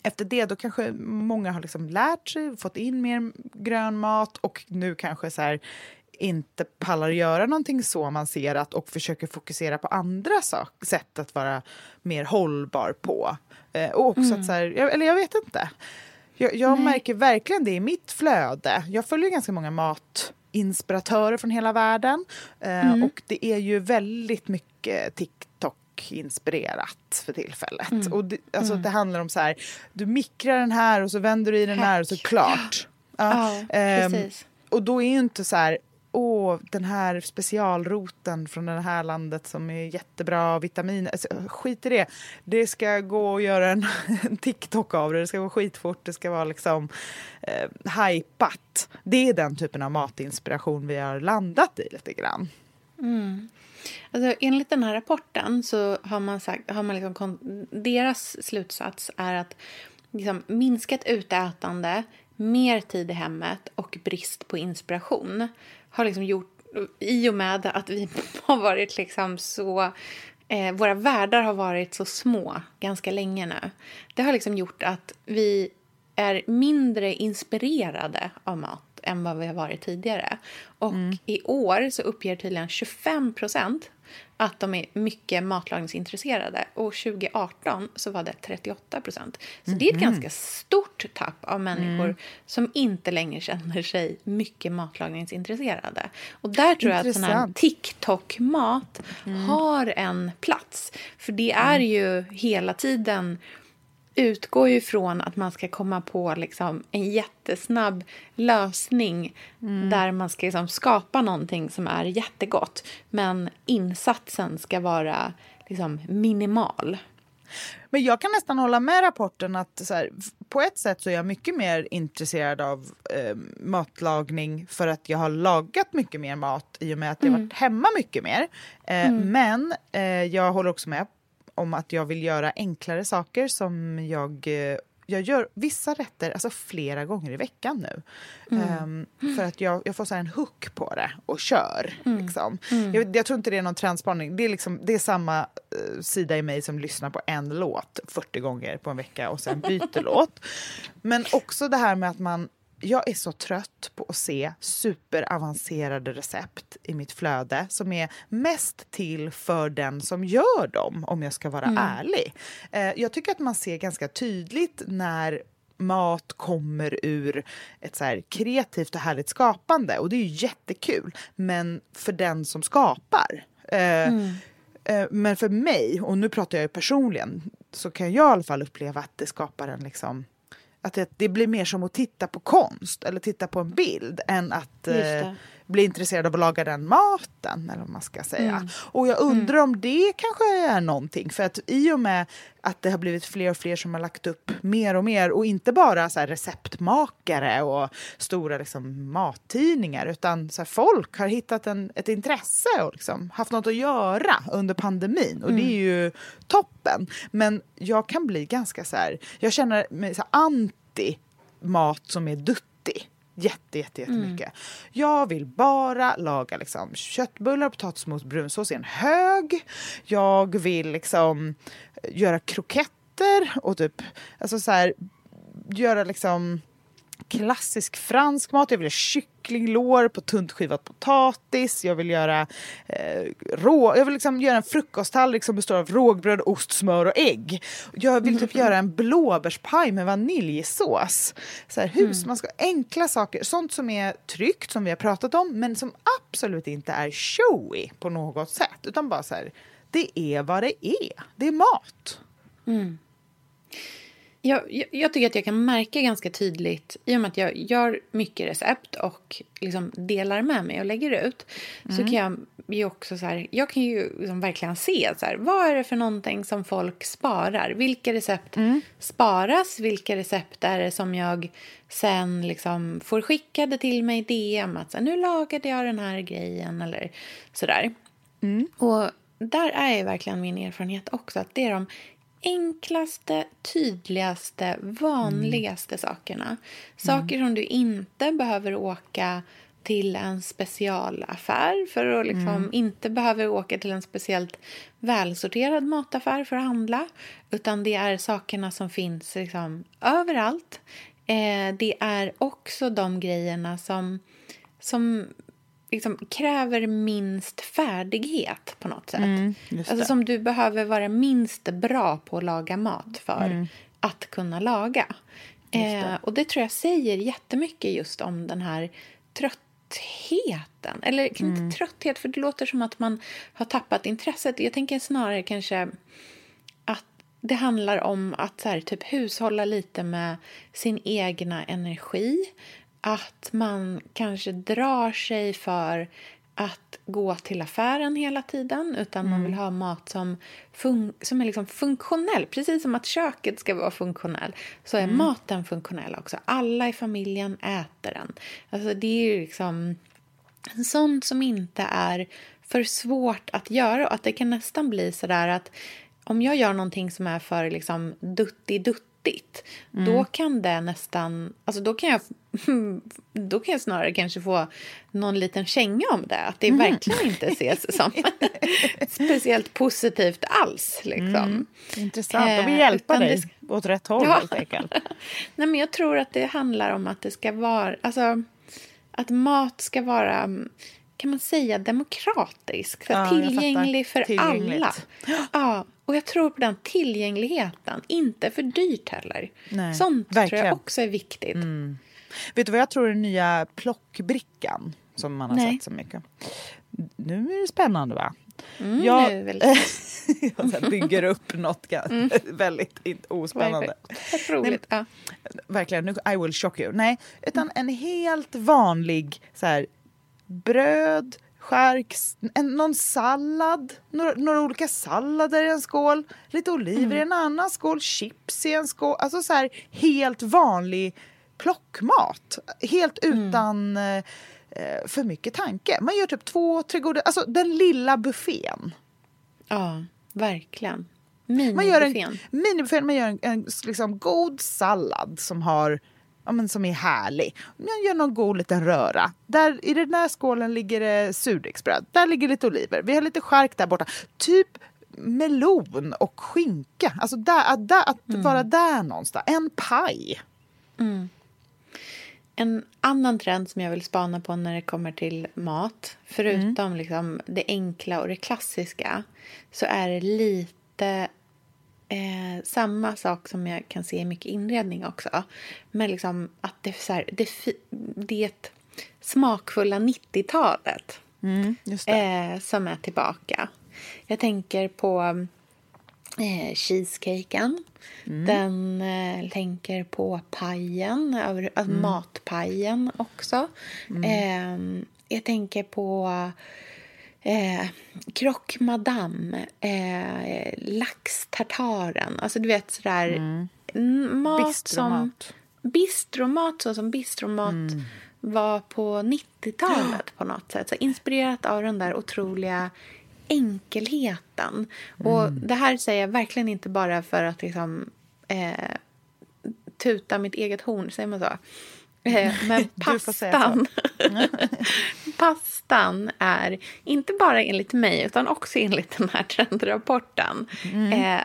efter det då kanske många har liksom lärt sig, fått in mer grön mat och nu kanske så här, inte pallar göra någonting så avancerat och försöker fokusera på andra sak, sätt att vara mer hållbar på. Eh, och också mm. att så här, eller jag vet inte. Jag, jag märker verkligen det i mitt flöde. Jag följer ganska många matinspiratörer från hela världen. Eh, mm. Och det är ju väldigt mycket TikTok inspirerat för tillfället. Mm. Och det, alltså, mm. det handlar om så här, du mikrar den här och så vänder du i den här och så klart. Ja, ja um, och då är ju inte så här, åh, den här specialroten från det här landet som är jättebra, vitaminer. Alltså, skit i det. Det ska gå att göra en, en TikTok av det, det ska gå skitfort, det ska vara liksom eh, hajpat. Det är den typen av matinspiration vi har landat i lite grann. Mm. Alltså, enligt den här rapporten så har man sagt, har man liksom, deras slutsats är att liksom, minskat utätande, mer tid i hemmet och brist på inspiration har liksom gjort, i och med att vi har varit liksom så eh, våra världar har varit så små ganska länge nu. Det har liksom gjort att vi är mindre inspirerade av mat än vad vi har varit tidigare. Och mm. i år så uppger tydligen 25 procent att de är mycket matlagningsintresserade. Och 2018 så var det 38 procent. Så mm. det är ett mhm. ganska stort tapp av människor mm. som inte längre känner sig mycket matlagningsintresserade. Och där tror jag att sån här TikTok-mat mm. har en plats. För det är mm. ju hela tiden utgår ju från att man ska komma på liksom en jättesnabb lösning mm. där man ska liksom skapa någonting som är jättegott. Men insatsen ska vara liksom minimal. Men jag kan nästan hålla med rapporten att här, på ett sätt så är jag mycket mer intresserad av eh, matlagning för att jag har lagat mycket mer mat i och med att jag mm. varit hemma mycket mer. Eh, mm. Men eh, jag håller också med om att jag vill göra enklare saker som jag eh, jag gör vissa rätter alltså flera gånger i veckan nu. Mm. Um, för att jag, jag får så en hook på det och kör. Mm. Liksom. Mm. Jag, jag, tror inte det är någon trendspaning. Det är, liksom, det är samma uh, sida i mig som lyssnar på en låt 40 gånger på en vecka och sen byter låt. Men också det här med att man jag är så trött på att se superavancerade recept i mitt flöde som är mest till för den som gör dem, om jag ska vara mm. ärlig. Eh, jag tycker att man ser ganska tydligt när mat kommer ur ett så kreativt och härligt skapande. Och det är ju jättekul, men för den som skapar. Eh, mm. eh, men för mig, och nu pratar jag ju personligen, så kan jag i alla fall uppleva att det skapar en liksom att det, det, blir mer som att titta på konst eller titta på en bild än att eh, bli intresserad av att laga den maten. Eller vad man ska säga. Mm. Och jag undrar mm. om det kanske är någonting. För att i och med att det har blivit fler och fler som har lagt upp mer och mer och inte bara så receptmakare och stora liksom, mattidningar utan så folk har hittat en, ett intresse och liksom haft något att göra under pandemin och mm. det är ju toppen. Men jag kan bli ganska så här, jag känner mig så anti mat som är duttig jätte, jätte, jättemycket. Mm. Jag vill bara laga liksom, köttbullar potatismos brunsås i en hög. Jag vill liksom göra kroketter och typ, alltså så här, göra liksom klassisk fransk mat. Jag vill göra kycklinglår på tunt skivad potatis. Jag vill göra eh, rå, jag vill liksom göra en frukosttallrik som består av rågbröd, ost, smör och ägg. Jag vill typ göra en blåbärspaj med vaniljsås. Så här, hus, mm. man ska enkla saker, sånt som är tryggt som vi har pratat om men som absolut inte är showy på något sätt utan bara så här, det är vad det är. Det är mat. Mm. Jag, jag, jag, tycker att jag kan märka ganska tydligt, i och med att jag gör mycket recept och liksom delar med mig och lägger ut, mm. så kan jag ju också så här, jag kan ju liksom verkligen se så här, vad är det för någonting som folk sparar? Vilka recept mm. sparas? Vilka recept är det som jag sen liksom får skickade till mig DM att så här, nu lagade jag den här grejen eller sådär. Mm. Och där är verkligen min erfarenhet också att det är de enklaste, tydligaste, vanligaste mm. sakerna. Saker mm. som du inte behöver åka till en specialaffär för att liksom mm. inte behöver åka till en speciellt välsorterad mataffär för att handla. Utan det är sakerna som finns liksom överallt. Eh, det är också de grejerna som, som liksom kräver minst färdighet på något sätt. Mm, alltså som du behöver vara minst bra på att laga mat för mm. att kunna laga. Det. Eh, och det tror jag säger jättemycket just om den här tröttheten. Eller mm. inte trötthet, för det låter som att man har tappat intresset. Jag tänker snarare kanske att det handlar om att så här, typ hushålla lite med sin egna energi att man kanske drar sig för att gå till affären hela tiden utan mm. man vill ha mat som, fun som är liksom funktionell. Precis som att köket ska vara funktionell så är mm. maten funktionell också. Alla i familjen äter den. Alltså det är ju liksom sånt som inte är för svårt att göra och att det kan nästan bli så där att om jag gör någonting som är för liksom dutti-dutti vettigt, mm. då kan det nästan... Alltså då kan jag då kan jag snarare kanske få någon liten känga om det. Att det mm. verkligen inte ses som speciellt positivt alls. Liksom. Mm. Intressant. De vill hjälpa eh, dig det... åt rätt håll ja. helt enkelt. Nej, men jag tror att det handlar om att det ska vara... Alltså, att mat ska vara kan man säga demokratisk, ja, tillgänglig för alla. Ja, och jag tror på den tillgängligheten. Inte för dyrt heller. Nej, Sånt verkligen. tror jag också är viktigt. Mm. Vet du vad jag tror är den nya plockbrickan som man har Nej. sett så mycket? Nu är det spännande va? Mm, jag, så bygger upp något mm. väldigt ospännande. roligt. Ja. Verkligen, I will shock you. Nej, utan en helt vanlig så här, bröd, skärk, en, någon sallad, några, några, olika sallader i en skål, lite oliver mm. i en annan skål, chips i en skål. Alltså så här helt vanlig plockmat. Helt mm. utan mm. eh, för mycket tanke. Man gör typ två, tre goda... Alltså den lilla buffén. Ja, verkligen. Minibuffén. Man gör en, minibuffén, man gör en, en liksom, god sallad som har ja, men som är härlig. Man gör någon god liten röra. Där, I den där skålen ligger det surdegsbröd. Där ligger lite oliver. Vi har lite skärk där borta. Typ melon och skinka. Alltså där, att, där, att mm. vara där någonstans. En paj. Mm. En annan trend som jag vill spana på när det kommer till mat, förutom mm. liksom det enkla och det klassiska, så är det lite eh, samma sak som jag kan se i mycket inredning också. Men liksom att det, är så här, det, det smakfulla 90-talet mm, eh, som är tillbaka. Jag tänker på eh, cheesecaken. Mm. Den eh, tänker på pajen, alltså mm. matpajen också. Mm. Eh, jag tänker på eh, Madame, eh, laxtartaren. Alltså du vet sådär mm. mat bistromat. som... Bistromat, så som bistromat mm. var på 90-talet på något sätt. Så inspirerat av den där otroliga enkelheten. Mm. Och det här säger jag verkligen inte bara för att liksom eh, tuta mitt eget horn, säger man så? Eh, men pastan, pastan är, inte bara enligt mig, utan också enligt den här trendrapporten, mm. eh,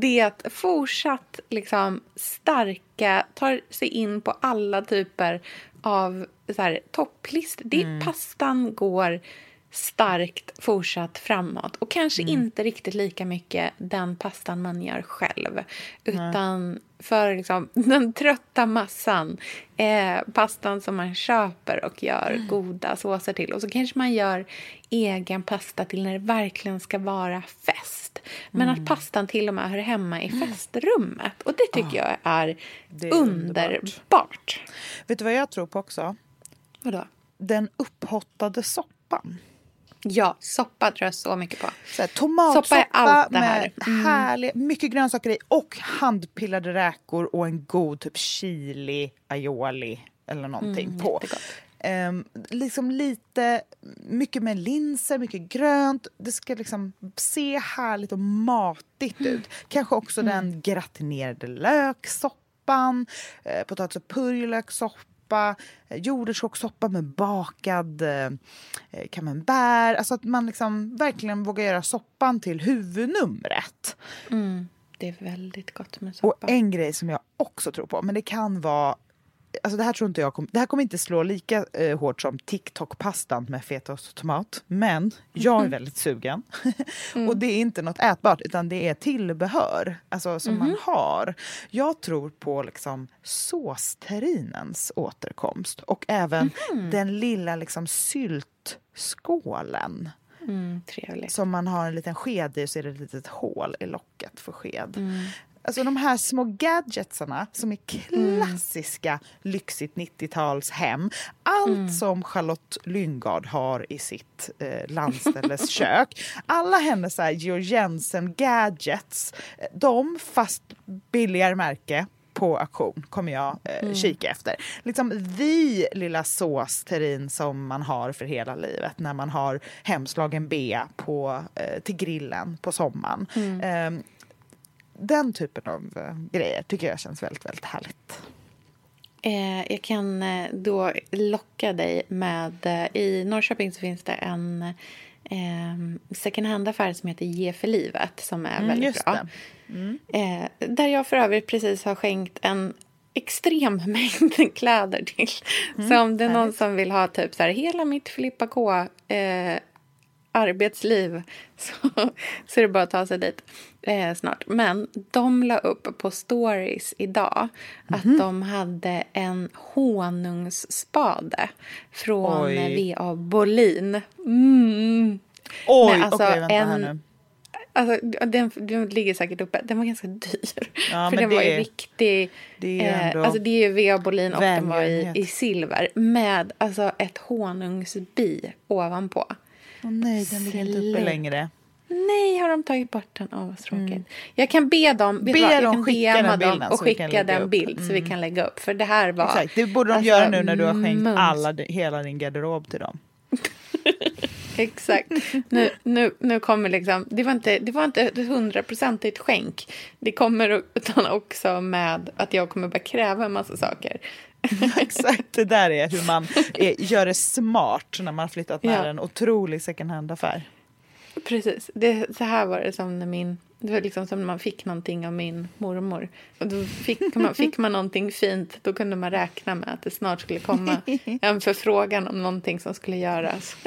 det fortsatt liksom starka, tar sig in på alla typer av så här, topplistor. Mm. pastan går starkt fortsatt framåt. Och kanske mm. inte riktigt lika mycket den pastan man gör själv. Utan Nej. för liksom, den trötta massan. Eh, pastan som man köper och gör mm. goda såser till. Och så kanske man gör egen pasta till när det verkligen ska vara fest. Men mm. att pastan till och med hör hemma i mm. festrummet. Och det tycker oh, jag är, är underbart. underbart. Vet du vad jag tror på också? Vadå? Den upphottade soppan. Ja, soppa tror jag så mycket på. Så här, tomatsoppa med mm. härlig, mycket grönsaker i och handpillade räkor och en god typ chili, aioli eller någonting mm, på. Um, liksom lite, mycket med linser, mycket grönt. Det ska liksom se härligt och matigt mm. ut. Kanske också mm. den gratinerade löksoppan, eh, potatis och purjolökssoppa soppa, eh, jordärtskockssoppa med bakad eh, eh, camembert. Alltså att man liksom verkligen vågar göra soppan till huvudnumret. Mm, det är väldigt gott med soppa. Och en grej som jag också tror på, men det kan vara Alltså det här tror inte jag kom, det här kommer inte slå lika eh, hårt som TikTok-pastan med fetaost och tomat. Men jag är mm. väldigt sugen. Mm. och det är inte något ätbart utan det är tillbehör alltså, som mm. man har. Jag tror på liksom såsterinens återkomst och även mm. den lilla liksom syltskålen. Mm, som man har en liten sked i så är det ett litet hål i locket för sked. Mm. Alltså de här små gadgetsarna som är klassiska mm. lyxigt 90-talshem. Allt mm. som Charlotte Lyngard har i sitt eh, landställes kök. Alla hennes Georg Jensen gadgets. De, fast billigare märke på auktion kommer jag eh, mm. kika efter. Liksom the lilla såsterin som man har för hela livet när man har hemslagen bea på, eh, till grillen på sommaren. Mm. Eh, den typen av eh, grejer tycker jag känns väldigt, väldigt härligt. Eh, jag kan eh, då locka dig med... Eh, I Norrköping så finns det en eh, second hand-affär som heter Ge för livet som är mm, väldigt bra. Mm. Eh, där jag för övrigt precis har skänkt en extrem mängd kläder till. Mm, så om det är någon som vill ha typ så här, hela mitt Filippa K eh, arbetsliv så, så är det bara att ta sig dit eh, snart. Men de la upp på stories idag att mm -hmm. de hade en honungsspade från V.A. Bolin. Mm. Oj, alltså okej, vänta en, här nu. Alltså, den, den ligger säkert uppe. Den var ganska dyr. Ja, för men den var i riktig... det är eh, alltså det är ju veobolin och den var i, i silver. Med alltså ett honungsbi ovanpå. Åh nej, den ligger inte uppe längre. Nej, har de tagit bort den? Åh, vad tråkigt. Jag kan be dem, Be vad, jag dem skicka den bilden och skicka den bild så vi kan lägga upp. För det här var... Exakt, det borde de alltså, göra nu när du har skänkt mums. alla, hela din garderob till dem. Exakt. Nu, nu, nu kommer liksom... Det var inte, det var inte ett hundraprocentigt skänk. Det kommer utan också med att jag kommer börja kräva en massa saker. Exakt, det där är hur man är, gör det smart när man har flyttat Ja. en otrolig second hand-affär. Precis. Det, så här var det som när min... Det var liksom som när man fick någonting av min mormor. Och då fick man, fick man någonting fint, då kunde man räkna med att det snart skulle komma en förfrågan om någonting som skulle göras.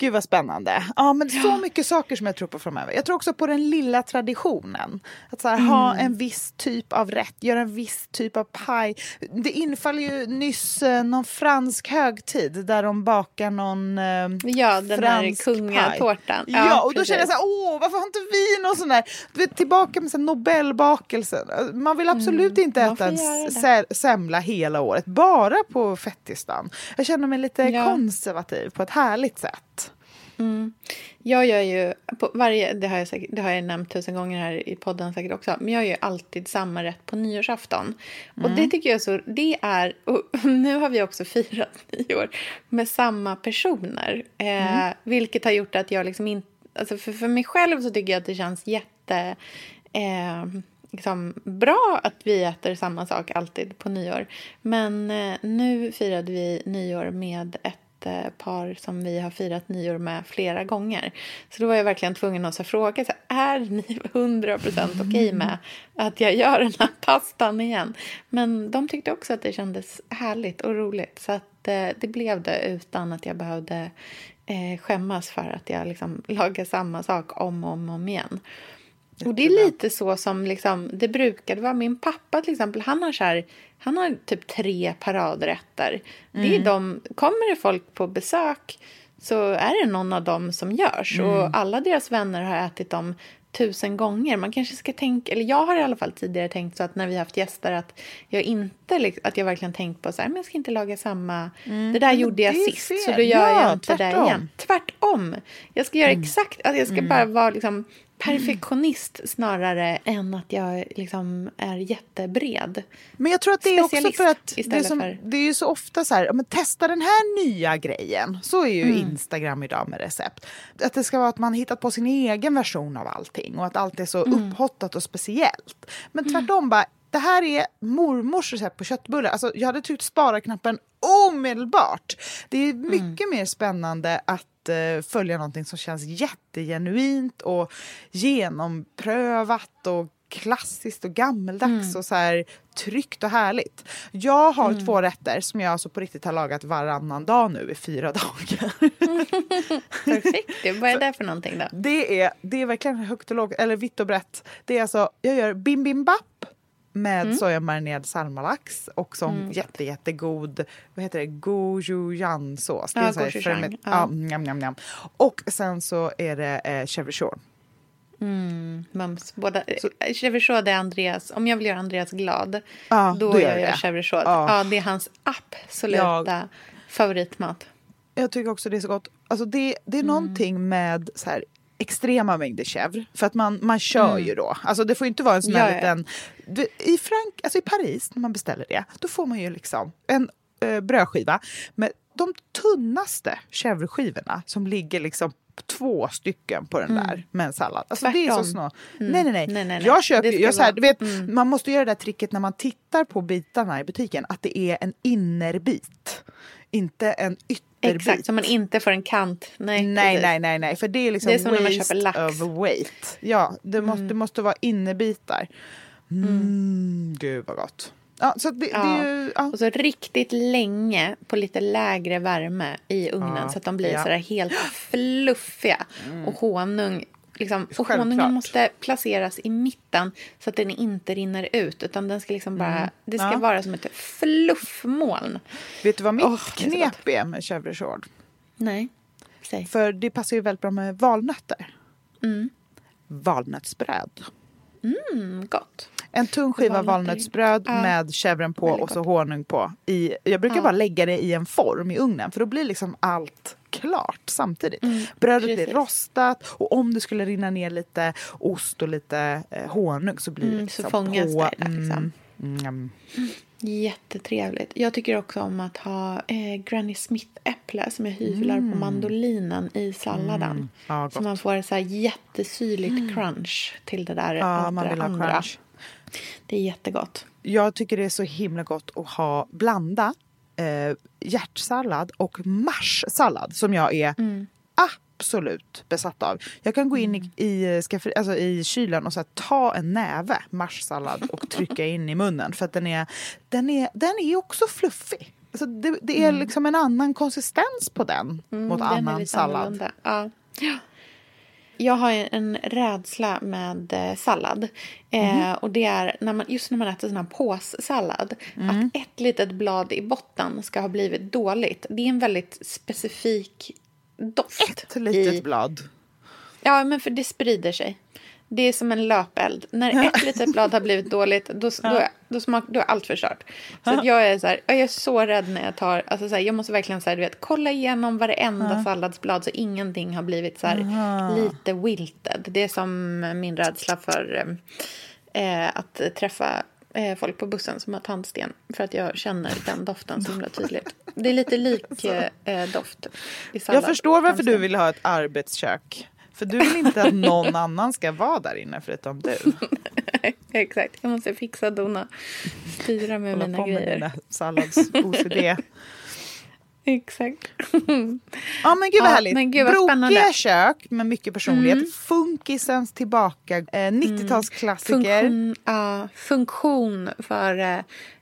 Gud vad spännande. Ja, men så mycket saker som jag tror på framöver. Jag tror också på den lilla traditionen. Att så här, ha Mm. en viss typ av rätt, göra en viss typ av paj. Det infaller ju nyss eh, någon fransk högtid där de bakar någon eh, Ja, den här fransk kungatårtan. paj. Ja, och då precis. känner jag så här, åh, varför har inte vi någon sån där, du vet, tillbaka med så här Nobelbakelsen. Man vill absolut inte Mm, man äta en semla hela året, bara på fettisdagen. Jag känner mig lite Ja. konservativ på ett härligt sätt. Jag gör ju, på varje, det, har jag säkert, det har jag nämnt tusen gånger här i podden säkert också, men jag gör alltid samma rätt på nyårsafton. Och det tycker jag så, det är, och nu har vi också firat nyår med samma personer. Eh, Vilket har gjort att jag liksom inte, alltså för, för mig själv så tycker jag att det känns jätte, eh, liksom, bra att vi äter samma sak alltid på nyår. Men eh, nu firade vi nyår med ett eh, par som vi har firat nyår med flera gånger. Så då var jag verkligen tvungen att så fråga, så här, är ni 100% okej med att jag gör den här pastan igen? Men de tyckte också att det kändes härligt och roligt. Så att eh, det blev det utan att jag behövde eh, skämmas för att jag liksom lagar samma sak om och om, om igen. Och det är lite så som liksom, det brukade vara. Min pappa till exempel, han har, så här, han har typ tre paradrätter. Det är de, kommer det folk på besök så är det någon av dem som görs. Och alla deras vänner har ätit dem tusen gånger. Man kanske ska tänka, eller jag har i alla fall tidigare tänkt så att när vi haft gäster att jag inte, att jag verkligen tänkt på så här, men jag ska inte laga samma, det där gjorde jag det sist så fel. då gör Ja, jag inte det tvärtom. igen. Tvärtom. Jag ska göra exakt, alltså jag ska bara vara liksom perfektionist snarare än att jag liksom är jättebred. Men jag tror att det är också Specialist för att det är, som, för- det är ju så ofta så här, men testa den här nya grejen. Så är ju Mm. Instagram idag med recept. Att det ska vara att man hittat på sin egen version av allting och att allt är så Mm. upphottat och speciellt. Men tvärtom bara, det här är mormors recept på köttbullar. Alltså, jag hade tryckt spara-knappen omedelbart. Det är Mm. mycket mer spännande att eh, följa någonting som känns jättegenuint och genomprövat och klassiskt och gammeldags Mm. och så här tryggt och härligt. Jag har Mm. två rätter som jag alltså på riktigt har lagat varannan dag nu i fyra dagar. Perfekt. Vad är det för någonting då? Det är, det är verkligen högt och lågt, eller vitt och brett. Det är alltså, jag gör bibimbap med Mm. sojamarinerad salmalax och som jätte, jättegod, vad heter det, gochujang-sås. Ja, gochujang, ja. ja, njam, njam, njam. Och sen så är det eh, chèvre Mm, mums. Båda, chèvre chaud är Andreas. Om jag vill göra Andreas glad, Ja, då, gör jag chèvre chaud. Ja. Ja, det är hans absoluta favoritmat. Jag tycker också det är så gott. Alltså det, det är någonting med så här, extrema mängder chèvre. För att man, man kör Mm. ju då. Alltså det får inte vara en sån här ja. liten... Du, I, Frank, alltså I Paris, när man beställer det, då får man ju liksom en eh, brödskiva med de tunnaste chèvreskivorna som ligger liksom två stycken på den Mm. där med en sallad. Alltså det är så Tvärtom. snå. Mm. Nej, nej, nej, Nej, nej. Jag köper jag, så här, du vet, Mm. man måste göra det där tricket när man tittar på bitarna i butiken, att det är en innerbit. Inte en ytterbit. Exakt, så man inte får en kant. Nej, Nej, nej, nej, nej, för det är liksom Det är som när man köper lax. of weight. Ja, det måste, det måste vara innerbitar. Mm, Gud vad gott. Ja, så det, det är ju... Ja. Och så riktigt länge på lite lägre värme i ugnen Ja, så att de blir ja. sådär helt fluffiga. Och honung, liksom, och Självklart. honungen måste placeras i mitten så att den inte rinner ut. Utan den ska liksom bara, Mm. det ska Ja. vara som ett fluffmoln. Vet du vad mitt det är så knep är med chèvre chard? Nej, säg. För det passar ju väldigt bra med valnötter. Mm. Valnötsbröd. Mm, gott. En tunn skiva valnötsbröd Ja. med chèvren på Väldigt och så honung på. I, jag brukar Ja. bara lägga det i en form i ugnen för då blir liksom allt klart samtidigt. Mm, Brödet blir precis. rostat och om det skulle rinna ner lite ost och lite eh, honung så blir det Mm, så liksom fångas på. det där, liksom. Mm, mm. Jättetrevligt. Jag tycker också om att ha eh, Granny Smith-äpple som jag hyvlar på mandolinen i salladen. Mm. Ja, så man får så här jättesyrligt crunch till det där Ja, andra. Det är jättegott. Jag tycker det är så himla gott att ha blanda eh, hjärtsallad och marssallad som jag är Mm. absolut besatt av. Jag kan gå in i, i, skafferi- alltså i kylen och så här, ta en näve marssallad och trycka in i munnen för att den är, den är, den är också fluffig. Alltså det, det är liksom en annan konsistens på den Mm, mot den annan sallad. Ja. Ja. Jag har en rädsla med eh, sallad. Eh, Mhm. och det är när man, just när man äter sån här påssallad. Mm. Att ett litet blad i botten ska ha blivit dåligt. Det är en väldigt specifik doft. Ett litet i, blad. Ja, men för det sprider sig. Det är som en löpeld. När ett litet blad har blivit dåligt, då, då, är, då, smak, då är allt förstört. Så jag, är så här, jag är så rädd när jag tar... Alltså så här, jag måste verkligen så här, du vet, kolla igenom varenda salladsblad så ingenting har blivit så här, lite wilted. Det är som min rädsla för eh, att träffa eh, folk på bussen som har tandsten. För att jag känner den doften så himla tydligt. Det är lite lik eh, doft i sallad. Jag förstår varför du tandsten. vill ha ett arbetskök. För du vill inte att någon annan ska vara där inne förutom du. Exakt, jag måste fixa, dona, styra med Hålla mina på med grejer. dina sallads-OCD. Exakt. Ja men gud vad Ja, härligt. men gud vad Brokiga spännande. kök med mycket personlighet. Mm. Funkisens tillbaka. Eh, 90-talsklassiker. Funktion, ja, funktion för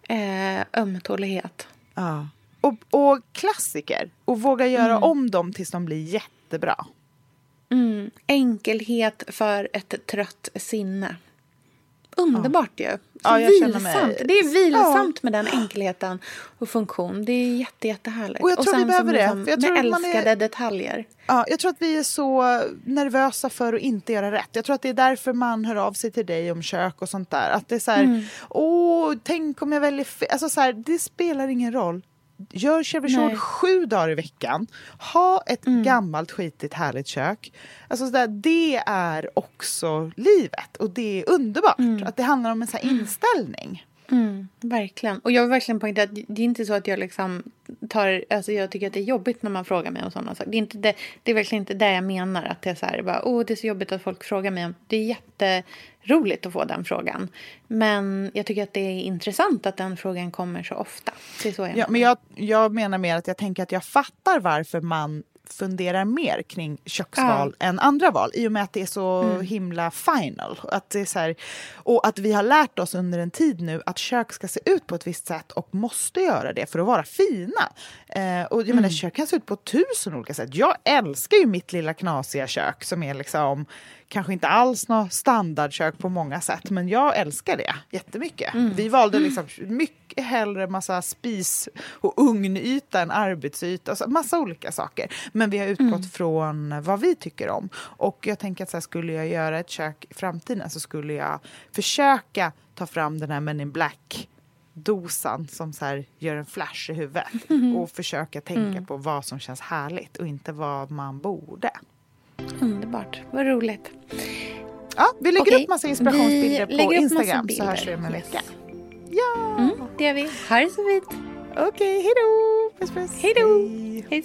eh, ömtålighet. Ja. Och, och klassiker. Och våga göra Mm. om dem tills de blir jättebra. Mm. Enkelhet för ett trött sinne. Underbart ju. Ja, jag känner vilsamt. mig- Det är vilsamt med den enkelheten och funktion. Det är jätte, jättehärligt. Och jag tror vi sen behöver det, liksom jag tror med man är- älskade detaljer. Ja, jag tror att vi är så nervösa för att inte göra rätt. Jag tror att det är därför man hör av sig till dig om kök och sånt där. Att det är så här, Mm. åh, tänk om jag väljer fel. Alltså så här, det spelar ingen roll. Gör chèvre. Mm. sju dagar i veckan. Ha ett gammalt skitigt härligt kök. Alltså så där, det är också livet och det är underbart. Att det handlar om en så här inställning. Mm, verkligen. Och jag vill verkligen poängtera att det är inte så att jag liksom tar... Alltså jag tycker att det är jobbigt när man frågar mig om sådana saker. Det är, inte det, det är verkligen inte det jag menar. Att det är så här, bara, oh, det är så jobbigt att folk frågar mig om... Det är jätteroligt att få den frågan. Men jag tycker att det är intressant att den frågan kommer så ofta. Det är så jag Ja, menar. men jag, jag menar mer att jag tänker att jag fattar varför man funderar mer kring köksval än andra val i och med att det är så Mm. himla final. Att det är så här, och att vi har lärt oss under en tid nu att kök ska se ut på ett visst sätt och måste göra det för att vara fina. Eh, och jag Mm. menar, kök kan se ut på tusen olika sätt. Jag älskar ju mitt lilla knasiga kök som är liksom kanske inte alls något standardkök på många sätt, men jag älskar det jättemycket. Mm. Vi valde liksom mycket hellre massa spis och ugnyta än arbetsyta, alltså massa olika saker. Men vi har utgått Mm. från vad vi tycker om. Och jag tänker att så här, skulle jag göra ett kök i framtiden så skulle jag försöka ta fram den här Men in Black dosan som så här gör en flash i huvudet och försöka tänka Mm. på vad som känns härligt och inte vad man borde. Underbart. Vad roligt. Ja, vi lägger Okej, upp massa inspirationsbilder vi på Instagram så hörs vi om en vecka. Ja! Mm, det gör vi. Ha det så fint. Okej, hej då! Puss puss! Hej då! Hej.